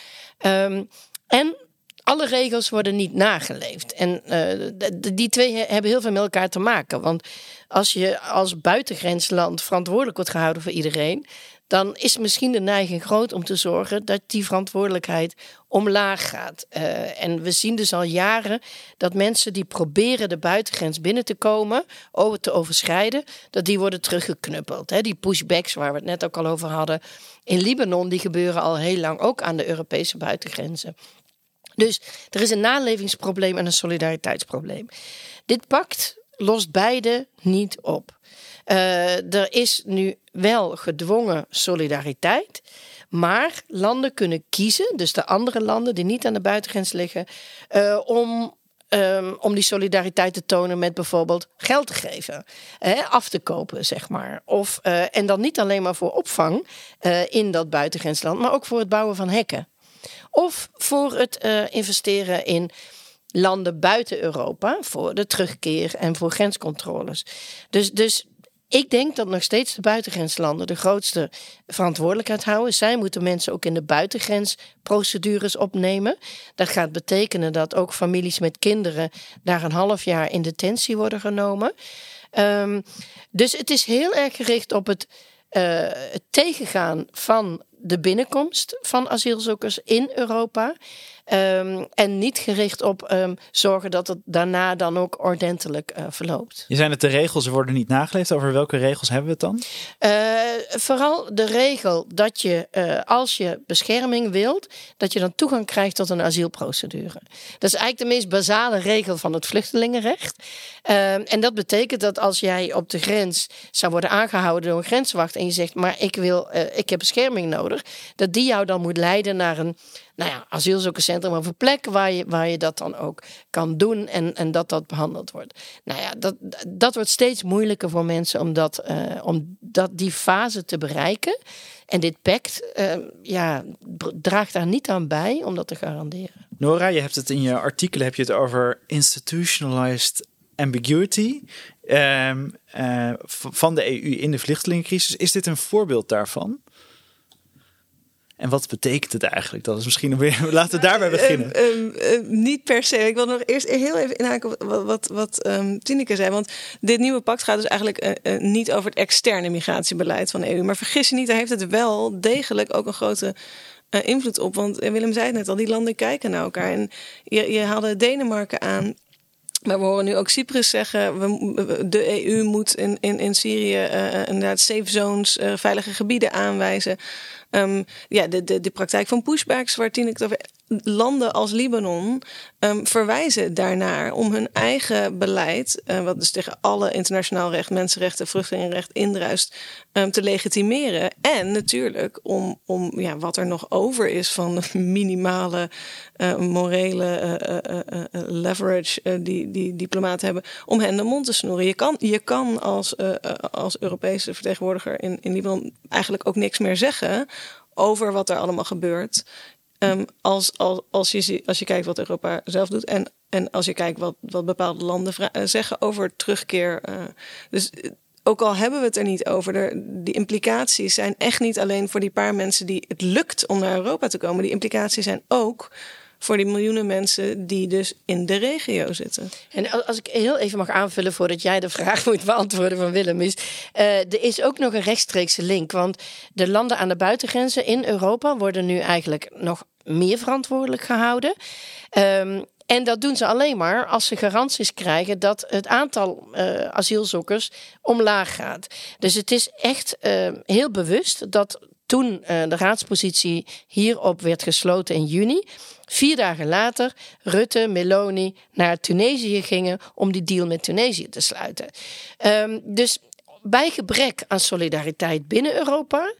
Um, en alle regels worden niet nageleefd. En uh, die twee hebben heel veel met elkaar te maken. Want als je als buitengrensland verantwoordelijk wordt gehouden voor iedereen, dan is misschien de neiging groot om te zorgen dat die verantwoordelijkheid omlaag gaat. Uh, en we zien dus al jaren dat mensen die proberen de buitengrens binnen te komen, over te overschrijden, dat die worden teruggeknuppeld. Die pushbacks waar we het net ook al over hadden in Libanon, die gebeuren al heel lang ook aan de Europese buitengrenzen. Dus er is een nalevingsprobleem en een solidariteitsprobleem. Dit pact lost beide niet op. Uh, er is nu wel gedwongen solidariteit. Maar landen kunnen kiezen, dus de andere landen die niet aan de buitengrens liggen, uh, om Um, om die solidariteit te tonen met bijvoorbeeld geld te geven, hè, af te kopen, zeg maar. Of, uh, en dan niet alleen maar voor opvang in dat buitengrensland, maar ook voor het bouwen van hekken. Of voor het investeren in landen buiten Europa, voor de terugkeer en voor grenscontroles. Dus, dus ik denk dat nog steeds de buitengrenslanden de grootste verantwoordelijkheid houden. Zij moeten mensen ook in de buitengrensprocedures opnemen. Dat gaat betekenen dat ook families met kinderen daar een half jaar in detentie worden genomen. Um, dus het is heel erg gericht op het, uh, het tegengaan van de binnenkomst van asielzoekers in Europa. Um, en niet gericht op um, zorgen dat het daarna dan ook ordentelijk uh, verloopt. Je zijn het de regels worden niet nageleefd. Over welke regels hebben we het dan? Uh, vooral de regel dat je uh, als je bescherming wilt, dat je dan toegang krijgt tot een asielprocedure. Dat is eigenlijk de meest basale regel van het vluchtelingenrecht. Uh, en dat betekent dat als jij op de grens zou worden aangehouden door een grenswacht en je zegt, maar ik wil, ik heb bescherming nodig, dat die jou dan moet leiden naar een nou ja, asielzoekerscentrum of een plek waar je, waar je dat dan ook kan doen en, en dat dat behandeld wordt. Nou ja, dat, dat wordt steeds moeilijker voor mensen om, dat, uh, om dat, die fase te bereiken. En dit pact uh, ja, draagt daar niet aan bij om dat te garanderen. Nora, je hebt het in je artikelen heb je het over institutionalized ambiguity um, uh, van de EU in de vluchtelingencrisis. Is dit een voorbeeld daarvan? En wat betekent het eigenlijk? Dat is misschien weer. Laten we daarbij beginnen. Uh, niet per se. Ik wil nog eerst heel even inhaken wat, wat, wat um, Tineke zei. Want dit nieuwe pact gaat dus eigenlijk niet over het externe migratiebeleid van de EU. Maar vergis je niet, daar heeft het wel degelijk ook een grote invloed op. Want Willem zei het net al, die landen kijken naar elkaar. En je, je haalde Denemarken aan. Maar we horen nu ook Cyprus zeggen, we, de EU moet in, in, in Syrië uh, inderdaad safe zones, uh, veilige gebieden aanwijzen. Um, ja, de, de, de praktijk van pushbacks, waar Tineke het over landen als Libanon um, verwijzen daarnaar om hun eigen beleid, uh, wat dus tegen alle internationaal recht, mensenrechten, vluchtelingenrecht indruist, um, te legitimeren. En natuurlijk om, om ja, wat er nog over is van minimale uh, morele uh, leverage die, die diplomaten hebben, om hen de mond te snoeren. Je kan, je kan als, als Europese vertegenwoordiger in, in Libanon eigenlijk ook niks meer zeggen over wat er allemaal gebeurt. Um, als, als, als, je, als je kijkt wat Europa zelf doet en, en als je kijkt wat, wat bepaalde landen eh, zeggen over terugkeer. Uh, dus eh, ook al hebben we het er niet over, de, die implicaties zijn echt niet alleen voor die paar mensen die het lukt om naar Europa te komen. Die implicaties zijn ook voor die miljoenen mensen die dus in de regio zitten. En als ik heel even mag aanvullen voordat jij de vraag moet beantwoorden van Willem, is uh, er is ook nog een rechtstreekse link. Want de landen aan de buitengrenzen in Europa worden nu eigenlijk nog meer verantwoordelijk gehouden. Um, en dat doen ze alleen maar als ze garanties krijgen dat het aantal uh, asielzoekers omlaag gaat. Dus het is echt uh, heel bewust dat toen de raadspositie hierop werd gesloten in juni, vier dagen later Rutte, Meloni naar Tunesië gingen om die deal met Tunesië te sluiten. Um, dus bij gebrek aan solidariteit binnen Europa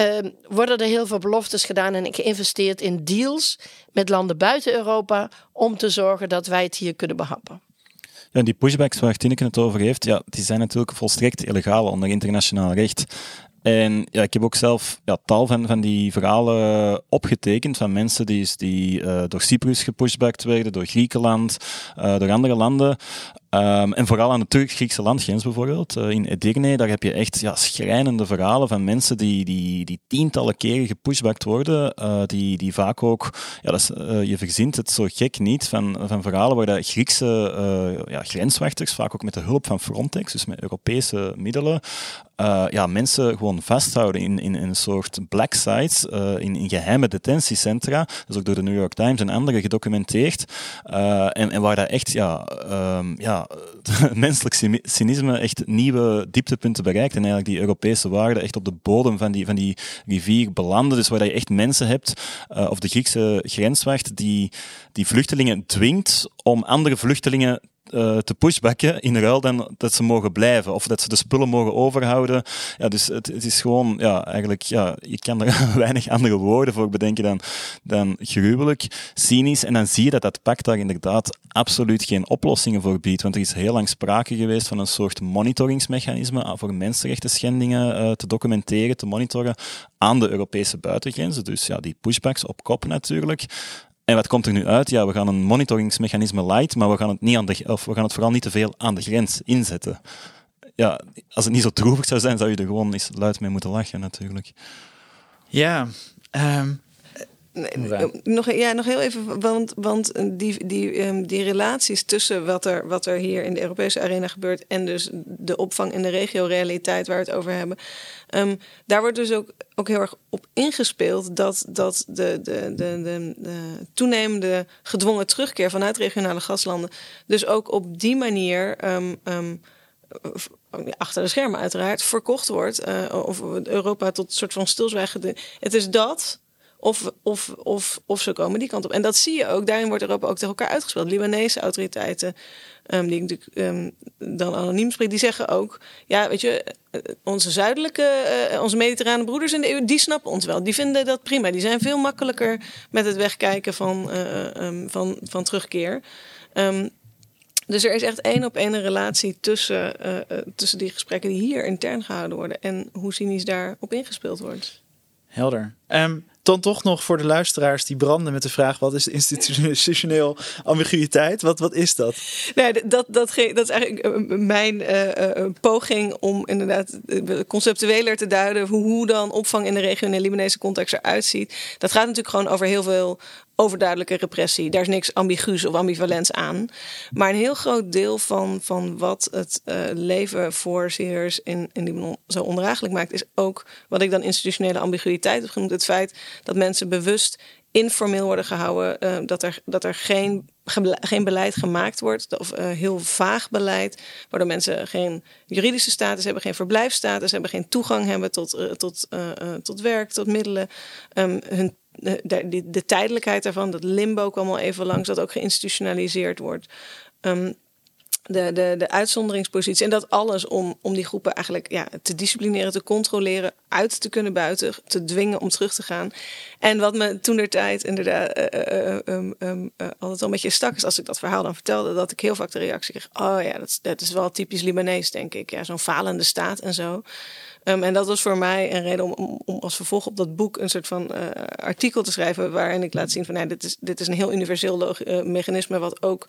uh, worden er heel veel beloftes gedaan en geïnvesteerd in deals met landen buiten Europa om te zorgen dat wij het hier kunnen behappen. Ja, die pushbacks waar Tineke het over heeft, ja, die zijn natuurlijk volstrekt illegaal onder internationaal recht. En ja, ik heb ook zelf ja, tal van, van die verhalen opgetekend van mensen die, die uh, door Cyprus gepushbacked werden, door Griekenland, uh, door andere landen. Um, en vooral aan de Turk-Griekse landgrens bijvoorbeeld, uh, in Edirne, daar heb je echt ja, schrijnende verhalen van mensen die, die, die tientallen keren gepushbacked worden, die, die vaak ook, ja, dat is, je verzint het zo gek niet, van, van verhalen waar de Griekse ja, grenswachters, vaak ook met de hulp van Frontex, dus met Europese middelen, ja, mensen gewoon vasthouden in, in, een soort black sites, in, in geheime detentiecentra, dat is ook door de New York Times en anderen gedocumenteerd, en, en waar dat echt, ja, um, ja menselijk cynisme echt nieuwe dieptepunten bereikt. En eigenlijk die Europese waarden echt op de bodem van die, van die rivier belanden. Dus waar je echt mensen hebt, of de Griekse grenswacht, die, die vluchtelingen dwingt om andere vluchtelingen uh, te pushbacken in ruil dan dat ze mogen blijven of dat ze de spullen mogen overhouden. Ja, dus het, is gewoon, ja, eigenlijk, ja, je kan er weinig andere woorden voor bedenken dan, dan gruwelijk, cynisch. En dan zie je dat dat pact daar inderdaad absoluut geen oplossingen voor biedt. Want er is heel lang sprake geweest van een soort monitoringsmechanisme voor mensenrechten schendingen uh, te documenteren, te monitoren aan de Europese buitengrenzen. Dus ja, die pushbacks op kop natuurlijk. En wat komt er nu uit? Ja, we gaan een monitoringsmechanisme light, maar we gaan het, niet aan de, of we gaan het vooral niet te veel aan de grens inzetten. Ja, als het niet zo droevig zou zijn, zou je er gewoon eens luid mee moeten lachen, natuurlijk. Ja, um, nog, ja, nog heel even, want, want die, die, um, die relaties tussen wat er, wat er hier in de Europese arena gebeurt en dus de opvang in de regio-realiteit waar we het over hebben, um, daar wordt dus ook, ook heel erg op ingespeeld dat, dat de, de, de, de, de toenemende gedwongen terugkeer vanuit regionale gaslanden dus ook op die manier. Um, achter de schermen uiteraard verkocht wordt. Uh, of Europa tot een soort van stilzwijgen. Het is dat of, of, of, of ze komen die kant op. En dat zie je ook. Daarin wordt Europa ook tegen elkaar uitgespeeld. Libanese autoriteiten, um, die natuurlijk um, dan anoniem spreek, die zeggen ook: ja, weet je, eh, onze zuidelijke, uh, onze mediterrane broeders in de EU, die snappen ons wel. Die vinden dat prima. Die zijn veel makkelijker met het wegkijken van, uh, um, van, van terugkeer. Dus er is echt één op één een relatie tussen, tussen die gesprekken die hier intern gehouden worden en hoe cynisch daar op ingespeeld wordt. Helder. Um, dan toch nog voor de luisteraars die branden met de vraag: wat is institutioneel ambiguïteit? Wat, wat is dat? Nee, dat, dat, dat is eigenlijk eh, mijn uh, poging om inderdaad conceptueler te duiden hoe dan opvang in de regionale Libanese context eruit ziet. Dat gaat natuurlijk gewoon over heel veel overduidelijke repressie. Daar is niks ambiguus of ambivalents aan. Maar een heel groot deel van, van wat het uh, leven voor Syriërs in, in Libanon zo ondraaglijk maakt, is ook wat ik dan institutionele ambiguïteit heb genoemd. Het feit dat mensen bewust informeel worden gehouden, uh, dat er, dat er geen, geen beleid gemaakt wordt, of uh, heel vaag beleid, waardoor mensen geen juridische status hebben, geen verblijfsstatus hebben, geen toegang hebben tot, tot, tot werk, tot middelen. Um, hun de, de, de, tijdelijkheid daarvan, dat limbo kwam al even langs, dat ook geïnstitutionaliseerd wordt. Um, de, de, de uitzonderingspositie. En dat alles om, om die groepen eigenlijk ja, te disciplineren, te controleren, uit te kunnen buiten, te dwingen om terug te gaan. En wat me toen der tijd inderdaad uh, uh, um, um, uh, altijd al een beetje stak, is als ik dat verhaal dan vertelde, dat ik heel vaak de reactie kreeg: Oh ja, dat, dat is wel typisch Libanees, denk ik. Ja, zo'n falende staat en zo. Um, en dat was voor mij een reden om, om, om, als vervolg op dat boek een soort van uh, artikel te schrijven. waarin ik laat zien van nou, dit, is, dit is een heel universeel uh, mechanisme. wat ook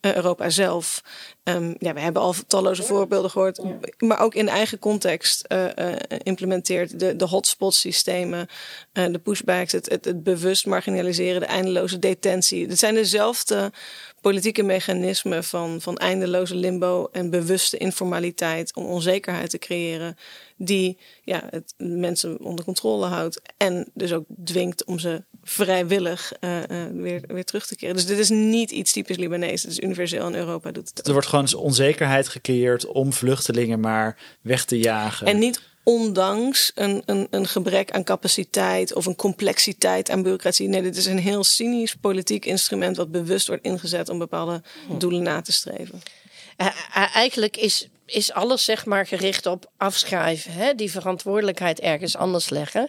uh, Europa zelf. Um, ja, we hebben al talloze voorbeelden gehoord, ja. maar ook in eigen context uh, uh, implementeert. De, de hotspot systemen, de pushbacks, het, het, het bewust marginaliseren, de eindeloze detentie. Het zijn dezelfde politieke mechanismen van, van eindeloze limbo en bewuste informaliteit om onzekerheid te creëren, die ja, het mensen onder controle houdt en dus ook dwingt om ze vrijwillig uh, uh, weer, weer terug te keren. Dus dit is niet iets typisch Libanees, het is universeel en Europa doet het. Er wordt gewoon onzekerheid gecreëerd om vluchtelingen maar weg te jagen. En niet ondanks een, een, een gebrek aan capaciteit of een complexiteit aan bureaucratie. Nee, dit is een heel cynisch politiek instrument wat bewust wordt ingezet om bepaalde doelen na te streven. Uh, eigenlijk is, is alles zeg maar gericht op afschrijven, hè? die verantwoordelijkheid ergens anders leggen.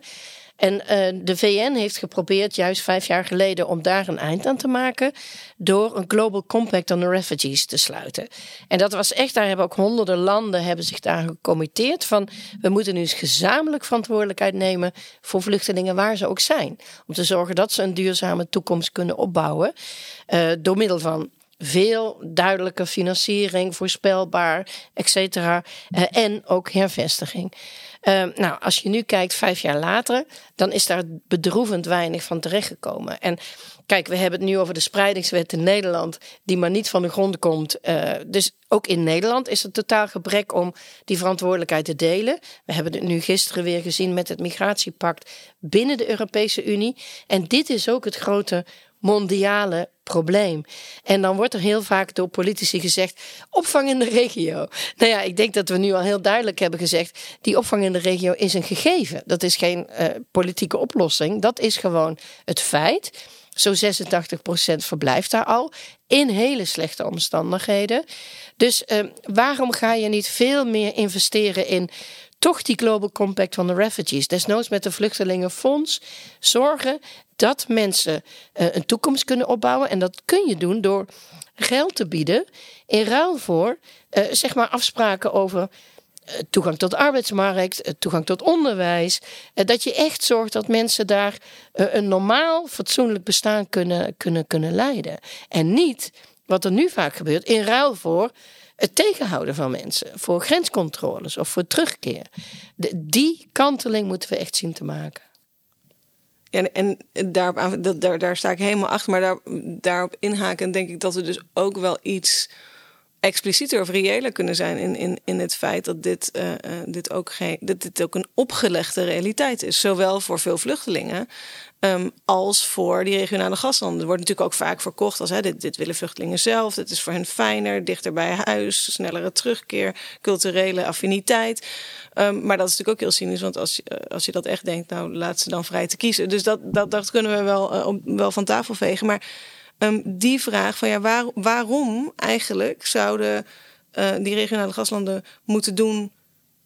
En uh, de VN heeft geprobeerd, juist vijf jaar geleden, om daar een eind aan te maken. door een Global Compact on the Refugees te sluiten. En dat was echt, daar hebben ook honderden landen hebben zich daar gecommitteerd. van we moeten nu eens gezamenlijk verantwoordelijkheid nemen. voor vluchtelingen waar ze ook zijn. Om te zorgen dat ze een duurzame toekomst kunnen opbouwen. Uh, door middel van veel duidelijke financiering, voorspelbaar, et cetera. Uh, en ook hervestiging. Uh, nou, als je nu kijkt, vijf jaar later, dan is daar bedroevend weinig van terechtgekomen. En kijk, we hebben het nu over de spreidingswet in Nederland, die maar niet van de grond komt. Uh, dus ook in Nederland is er totaal gebrek om die verantwoordelijkheid te delen. We hebben het nu gisteren weer gezien met het migratiepact binnen de Europese Unie. En dit is ook het grote mondiale probleem. En dan wordt er heel vaak door politici gezegd: opvang in de regio. Nou ja, ik denk dat we nu al heel duidelijk hebben gezegd: die opvang in de regio is een gegeven. Dat is geen uh, politieke oplossing. Dat is gewoon het feit. Zo'n 86% verblijft daar al in hele slechte omstandigheden. Dus uh, waarom ga je niet veel meer investeren in toch die Global Compact van de refugees, desnoods met de Vluchtelingenfonds, zorgen dat mensen uh, een toekomst kunnen opbouwen. En dat kun je doen door geld te bieden in ruil voor uh, zeg maar afspraken over uh, toegang tot de arbeidsmarkt, toegang tot onderwijs. dat je echt zorgt dat mensen daar een normaal, fatsoenlijk bestaan kunnen, kunnen, kunnen leiden. En niet wat er nu vaak gebeurt, in ruil voor het tegenhouden van mensen, voor grenscontroles of voor terugkeer. Die kanteling moeten we echt zien te maken. En, en daar, daar, daar sta ik helemaal achter. Maar daar, daarop inhaken denk ik dat we dus ook wel iets explicieter of reëler kunnen zijn in, in, in het feit dat dit, uh, uh, dit, ook geen, dat dit ook een opgelegde realiteit is. Zowel voor veel vluchtelingen um, als voor die regionale gastlanden. Er wordt natuurlijk ook vaak verkocht als hè, dit, dit willen vluchtelingen zelf. Dit is voor hen fijner, dichter bij huis, snellere terugkeer, culturele affiniteit. Um, maar dat is natuurlijk ook heel cynisch, want als, uh, als je dat echt denkt, nou laat ze dan vrij te kiezen. Dus dat, dat, dat kunnen we wel, wel van tafel vegen. Maar Um, die vraag van ja, waar, waarom eigenlijk zouden uh, die regionale gaslanden moeten doen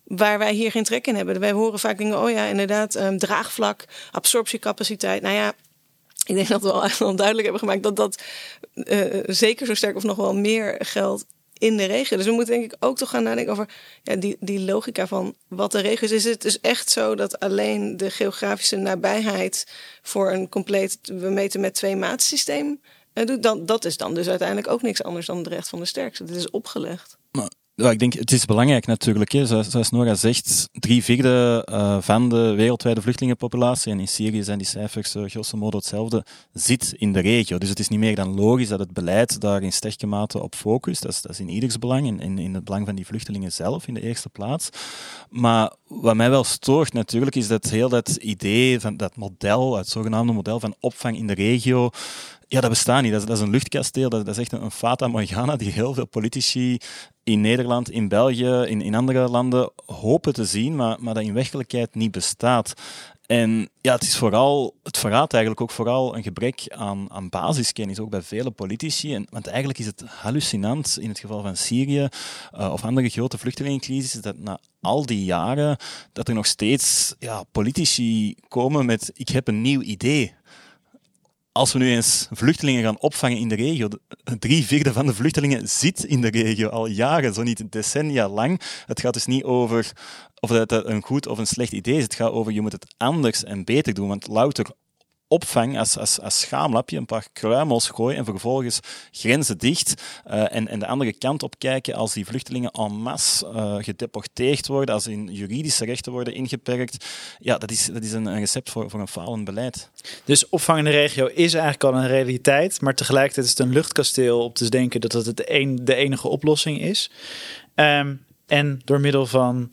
waar wij hier geen trek in hebben? Wij horen vaak dingen, oh ja, inderdaad, um, draagvlak, absorptiecapaciteit. Nou ja, ik denk dat we al duidelijk hebben gemaakt dat dat uh, zeker zo sterk of nog wel meer geldt in de regio. Dus we moeten denk ik ook toch gaan nadenken over ja, die, die logica van wat de regio is. Is het dus echt zo dat alleen de geografische nabijheid voor een compleet, we meten met twee maatsysteem uh, doet? Dan, dat is dan dus uiteindelijk ook niks anders dan het recht van de sterkste. Dit is opgelegd. Maar ja, ik denk, het is belangrijk natuurlijk. Hè. Zoals, Nora zegt, drie vierde uh, van de wereldwijde vluchtelingenpopulatie, en in Syrië zijn die cijfers uh, grosso modo hetzelfde, zit in de regio. Dus het is niet meer dan logisch dat het beleid daar in sterke mate op focust. Dat is, dat is in ieders belang, in, in, het belang van die vluchtelingen zelf in de eerste plaats. Maar wat mij wel stoort natuurlijk, is dat heel dat idee van dat model, het zogenaamde model van opvang in de regio, ja, dat bestaat niet. Dat is, een luchtkasteel. Dat, dat, is echt een, een fata morgana die heel veel politici in Nederland, in België, in, in andere landen hopen te zien, maar, maar dat in werkelijkheid niet bestaat. En ja, het is vooral, het verraadt eigenlijk ook vooral een gebrek aan, aan basiskennis, ook bij vele politici. En, want eigenlijk is het hallucinant in het geval van Syrië uh, of andere grote vluchtelingencrisis, dat na al die jaren, dat er nog steeds ja, politici komen met ik heb een nieuw idee als we nu eens vluchtelingen gaan opvangen in de regio, drie vierde van de vluchtelingen zit in de regio al jaren, zo niet decennia lang. Het gaat dus niet over of dat een goed of een slecht idee is. Het gaat over je moet het anders en beter doen. Want louter opvang als, als, als schaamlapje, een paar kruimels gooien en vervolgens grenzen dicht uh, en, en de andere kant op kijken als die vluchtelingen en masse uh, gedeporteerd worden, als hun juridische rechten worden ingeperkt. Ja, dat is, dat is een, een recept voor, voor een falend beleid. Dus opvang in de regio is eigenlijk al een realiteit, maar tegelijkertijd is het een luchtkasteel op te denken dat het de, een, de enige oplossing is. Um, en door middel van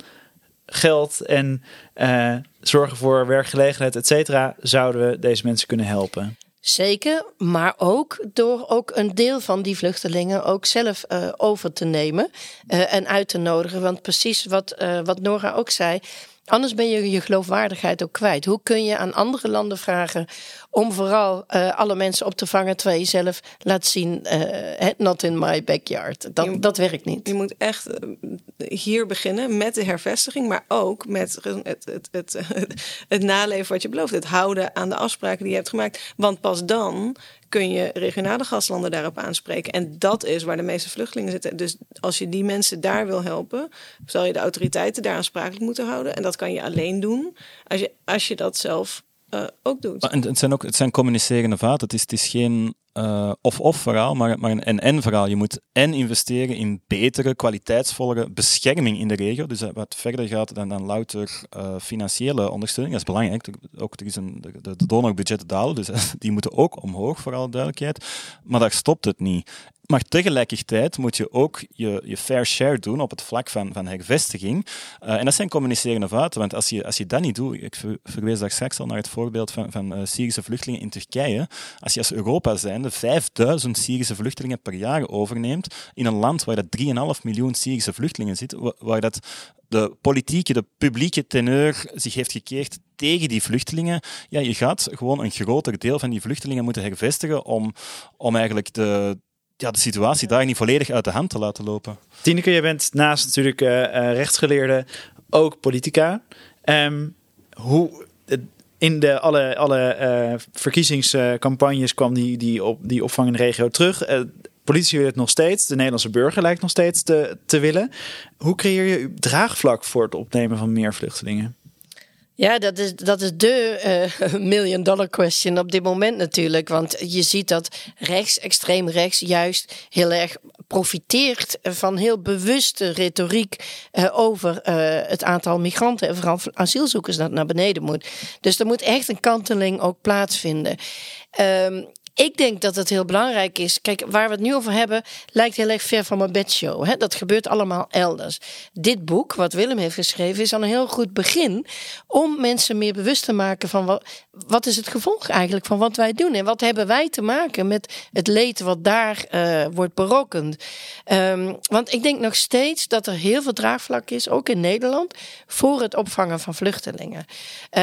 geld en uh, zorgen voor werkgelegenheid, et cetera, zouden we deze mensen kunnen helpen. Zeker, maar ook door ook een deel van die vluchtelingen ook zelf uh, over te nemen uh, en uit te nodigen. Want precies wat, wat Nora ook zei, Anders ben je je geloofwaardigheid ook kwijt. Hoe kun je aan andere landen vragen om vooral uh, alle mensen op te vangen terwijl je zelf laat zien, uh, not in my backyard. Dat, je, dat werkt niet. Je moet echt uh, hier beginnen met de hervestiging, maar ook met het, het, het, het, naleven wat je belooft. Het houden aan de afspraken die je hebt gemaakt. Want pas dan kun je regionale gastlanden daarop aanspreken. En dat is waar de meeste vluchtelingen zitten. Dus als je die mensen daar wil helpen, zal je de autoriteiten daar aansprakelijk moeten houden. En dat kan je alleen doen als je, als je dat zelf uh, ook doet. Het zijn ook het zijn communicerende vaten. Het is, het is geen uh, of-of verhaal, maar, maar een en-en verhaal. Je moet en investeren in betere, kwaliteitsvollere bescherming in de regio. Dus wat verder gaat dan, dan louter financiële ondersteuning. Dat is belangrijk. Ook, is een, de, de donorbudgetten dalen, dus die moeten ook omhoog, voor alle duidelijkheid. Maar daar stopt het niet. Maar tegelijkertijd moet je ook je, je fair share doen op het vlak van, van hervestiging. Uh, en dat zijn communicerende fouten, want als je, als je dat niet doet, ik verwees daar straks al naar het voorbeeld van, van uh, Syrische vluchtelingen in Turkije. Als je als Europa zijnde 5000 Syrische vluchtelingen per jaar overneemt in een land waar dat 3,5 miljoen Syrische vluchtelingen zitten, waar dat de politieke, de publieke teneur zich heeft gekeerd tegen die vluchtelingen. Ja, je gaat gewoon een groter deel van die vluchtelingen moeten hervestigen om, om eigenlijk de, ja, de situatie daar niet volledig uit de hand te laten lopen. Tineke, je bent naast natuurlijk uh, rechtsgeleerde ook politica. Um, hoe, in de, alle, alle uh, verkiezingscampagnes kwam die, die, op, die opvang in de regio terug. Uh, politie wil het nog steeds. De Nederlandse burger lijkt nog steeds te, te willen. Hoe creëer je draagvlak voor het opnemen van meer vluchtelingen? Ja, dat is, dat is de uh, million dollar question op dit moment natuurlijk. Want je ziet dat rechts, extreem rechts, juist heel erg profiteert van heel bewuste retoriek uh, over uh, het aantal migranten en vooral asielzoekers dat naar beneden moet. Dus er moet echt een kanteling ook plaatsvinden. Um, ik denk dat het heel belangrijk is. Kijk, waar we het nu over hebben, lijkt heel erg ver van mijn bedshow. Hè? Dat gebeurt allemaal elders. Dit boek, wat Willem heeft geschreven, is al een heel goed begin om mensen meer bewust te maken van wat, wat is het gevolg eigenlijk van wat wij doen en wat hebben wij te maken met het leed wat daar uh, wordt berokkend. Um, want ik denk nog steeds dat er heel veel draagvlak is, ook in Nederland, voor het opvangen van vluchtelingen. Uh,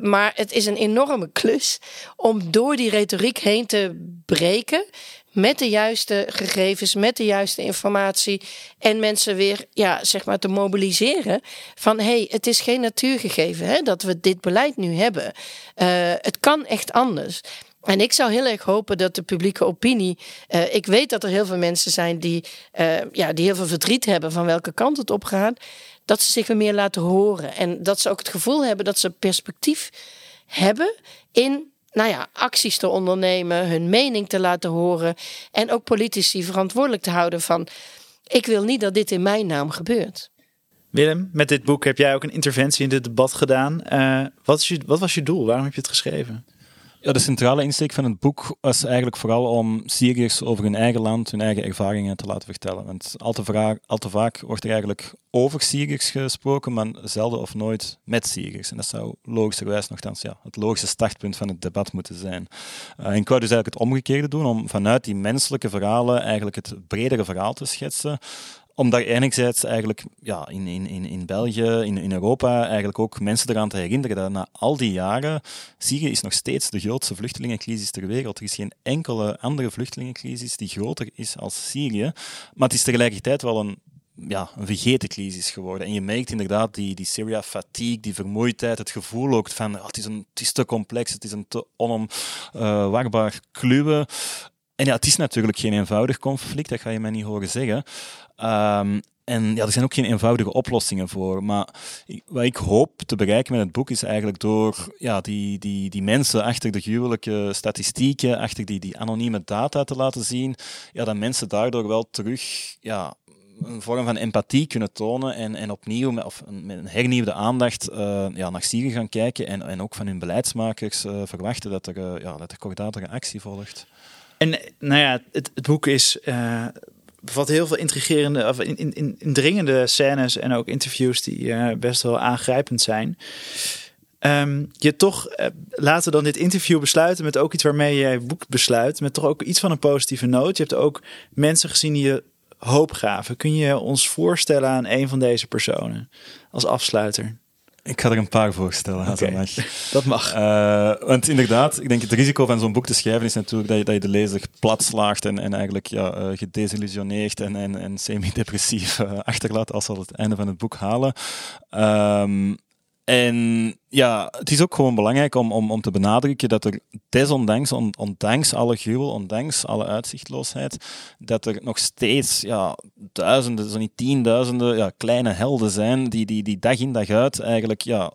maar het is een enorme klus om door die retoriek heen te breken. Met de juiste gegevens, met de juiste informatie. En mensen weer, ja, zeg maar, te mobiliseren. Van hé, hey, het is geen natuurgegeven hè, dat we dit beleid nu hebben. Uh, het kan echt anders. En ik zou heel erg hopen dat de publieke opinie. Uh, ik weet dat er heel veel mensen zijn die, uh, ja, die heel veel verdriet hebben van welke kant het op gaat. Dat ze zich weer meer laten horen. En dat ze ook het gevoel hebben dat ze perspectief hebben in nou ja, acties te ondernemen, hun mening te laten horen. En ook politici verantwoordelijk te houden van. Ik wil niet dat dit in mijn naam gebeurt. Willem, met dit boek heb jij ook een interventie in dit debat gedaan. Uh, wat, is je, wat was je doel? Waarom heb je het geschreven? Ja, de centrale insteek van het boek was eigenlijk vooral om Syriërs over hun eigen land, hun eigen ervaringen te laten vertellen. Want al te, al te vaak wordt er eigenlijk over Syriërs gesproken, maar zelden of nooit met Syriërs. En dat zou logischerwijs nogthans ja, het logische startpunt van het debat moeten zijn. Uh, en ik wou dus eigenlijk het omgekeerde doen, om vanuit die menselijke verhalen eigenlijk het bredere verhaal te schetsen om daar enerzijds eigenlijk ja, in, in, in België, in, in Europa, eigenlijk ook mensen eraan te herinneren dat na al die jaren, Syrië is nog steeds de grootste vluchtelingencrisis ter wereld. Er is geen enkele andere vluchtelingencrisis die groter is als Syrië. Maar het is tegelijkertijd wel een ja, een vergeten crisis geworden. En je merkt inderdaad die, die Syria-fatigue, die vermoeidheid, het gevoel ook van oh, het, is een, het is te complex, het is een te onomwarbaar uh, kluwen. En ja, het is natuurlijk geen eenvoudig conflict, dat ga je mij niet horen zeggen. Um, en ja, er zijn ook geen eenvoudige oplossingen voor. Maar wat ik hoop te bereiken met het boek is eigenlijk door ja, die, die, die mensen achter de gruwelijke statistieken, achter die, die anonieme data te laten zien, ja, dat mensen daardoor wel terug ja, een vorm van empathie kunnen tonen en, en opnieuw met, of met een hernieuwde aandacht uh, ja, naar Syrië gaan kijken en, en ook van hun beleidsmakers uh, verwachten dat er, uh, ja, dat er kordatere actie volgt. En nou ja, het, het boek is bevat heel veel intrigerende, of in, in, indringende scènes en ook interviews die uh, best wel aangrijpend zijn. Um, je toch, uh, laten we dan dit interview besluiten met ook iets waarmee jij boek besluit. Met toch ook iets van een positieve noot. Je hebt ook mensen gezien die je hoop gaven. Kun je ons voorstellen aan een van deze personen als afsluiter? Ik ga er een paar voorstellen, als okay. dat mag. Dat mag. Uh, want inderdaad, ik denk het risico van zo'n boek te schrijven is natuurlijk dat je, dat je de lezer platslaagt en, en eigenlijk ja, uh, gedesillusioneerd en, en, en semi-depressief uh, achterlaat als ze het einde van het boek halen. Um, en ja, het is ook gewoon belangrijk om, om, om te benadrukken dat er desondanks, on, ondanks alle gruwel, ondanks alle uitzichtloosheid, dat er nog steeds ja, duizenden, zo niet tienduizenden ja, kleine helden zijn die, die, die dag in dag uit eigenlijk ja,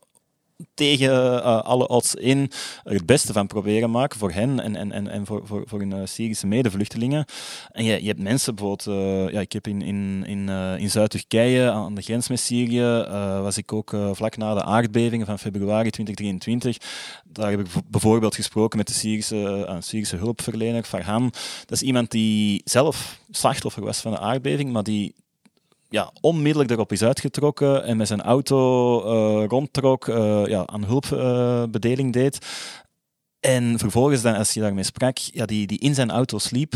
tegen uh, alle odds in het beste van proberen maken voor hen en, en, en, en voor, voor, voor hun uh, Syrische medevluchtelingen. En je, je hebt mensen bijvoorbeeld, uh, ja, ik heb in, in, in, in Zuid-Turkije, aan de grens met Syrië, was ik ook vlak na de aardbevingen van februari 2023. Daar heb ik bijvoorbeeld gesproken met de Syrische, Syrische hulpverlener Farhan. Dat is iemand die zelf slachtoffer was van de aardbeving, maar die ja, onmiddellijk erop is uitgetrokken en met zijn auto uh, rondtrok, uh, ja, aan hulpbedeling deed. En vervolgens, dan, als je daarmee sprak, ja, die, die in zijn auto sliep,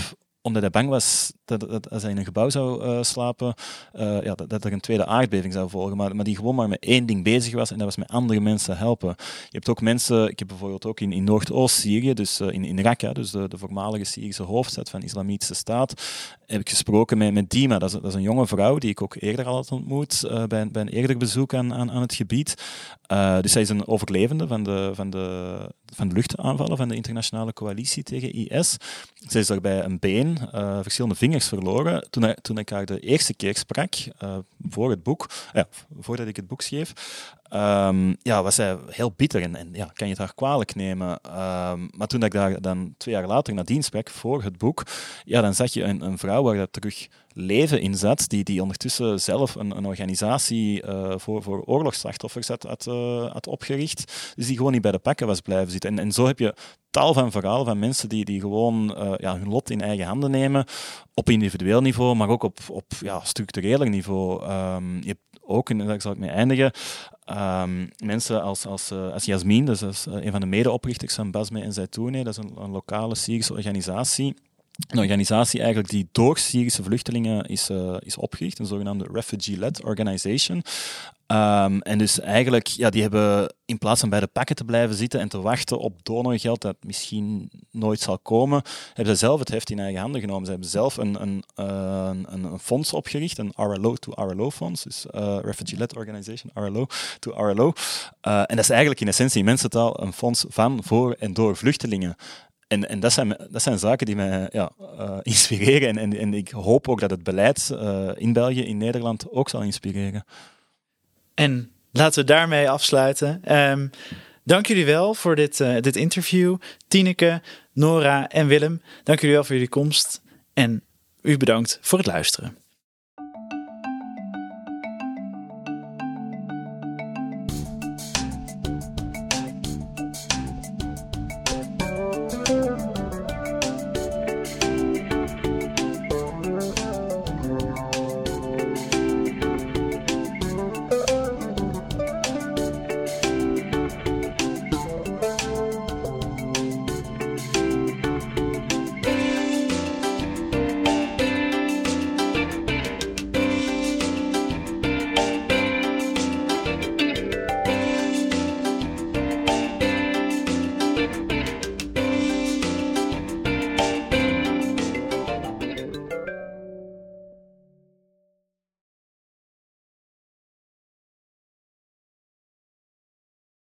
omdat hij bang was dat, als hij in een gebouw zou uh, slapen, uh, ja, dat, er een tweede aardbeving zou volgen. Maar, maar die gewoon maar met één ding bezig was en dat was met andere mensen helpen. Je hebt ook mensen, ik heb bijvoorbeeld ook in, Noordoost-Syrië, dus uh, in, in Raqqa, dus de, de voormalige Syrische hoofdstad van de Islamitische Staat, heb ik gesproken met, met Dima. Dat is, dat is een jonge vrouw die ik ook eerder al had ontmoet bij, bij een eerder bezoek aan, aan, aan het gebied. dus zij is een overlevende van de, van, de, van de luchtaanvallen van de internationale coalitie tegen IS. Zij is daarbij een been, verschillende vingers verloren. Toen, toen ik haar de eerste keer sprak, uh, voor het boek, ja, voordat ik het boek schreef, um, ja, was zij heel bitter en, ja, kan je het haar kwalijk nemen. Um, maar toen ik daar dan twee jaar later nadien sprak, voor het boek, ja, dan zag je een, een vrouw waar dat terug leven in zat, die, die ondertussen zelf een, een organisatie uh, voor, voor oorlogsslachtoffers had, uh, had opgericht. Dus die gewoon niet bij de pakken was blijven zitten. En, en zo heb je tal van verhalen van mensen die, die gewoon uh, ja, hun lot in eigen handen nemen, op individueel niveau, maar ook op, op ja, structureler niveau. Um, je hebt ook, en daar zal ik mee eindigen, um, mensen als, als, uh, als Jasmin, dus als, uh, een van de medeoprichters van Basme en Zaitoune, dat is een, een lokale Syrische organisatie, een organisatie eigenlijk die door Syrische vluchtelingen is, uh, is opgericht, een zogenaamde Refugee-led Organization. Um, en dus eigenlijk, ja, die hebben in plaats van bij de pakken te blijven zitten en te wachten op donorgeld dat misschien nooit zal komen, hebben ze zelf het heft in eigen handen genomen. Ze hebben zelf een, een, uh, een, een fonds opgericht, een RLO to RLO fonds, dus uh, Refugee-led Organization, RLO to RLO. En dat is eigenlijk in essentie in mensentaal een fonds van, voor en door vluchtelingen. En, en dat, zijn, dat zijn zaken die mij ja, uh, inspireren. En, en, ik hoop ook dat het beleid uh, in België, in Nederland ook zal inspireren. En laten we daarmee afsluiten. Um, dank jullie wel voor dit, uh, dit interview. Tineke, Nora en Willem, dank jullie wel voor jullie komst. En u bedankt voor het luisteren.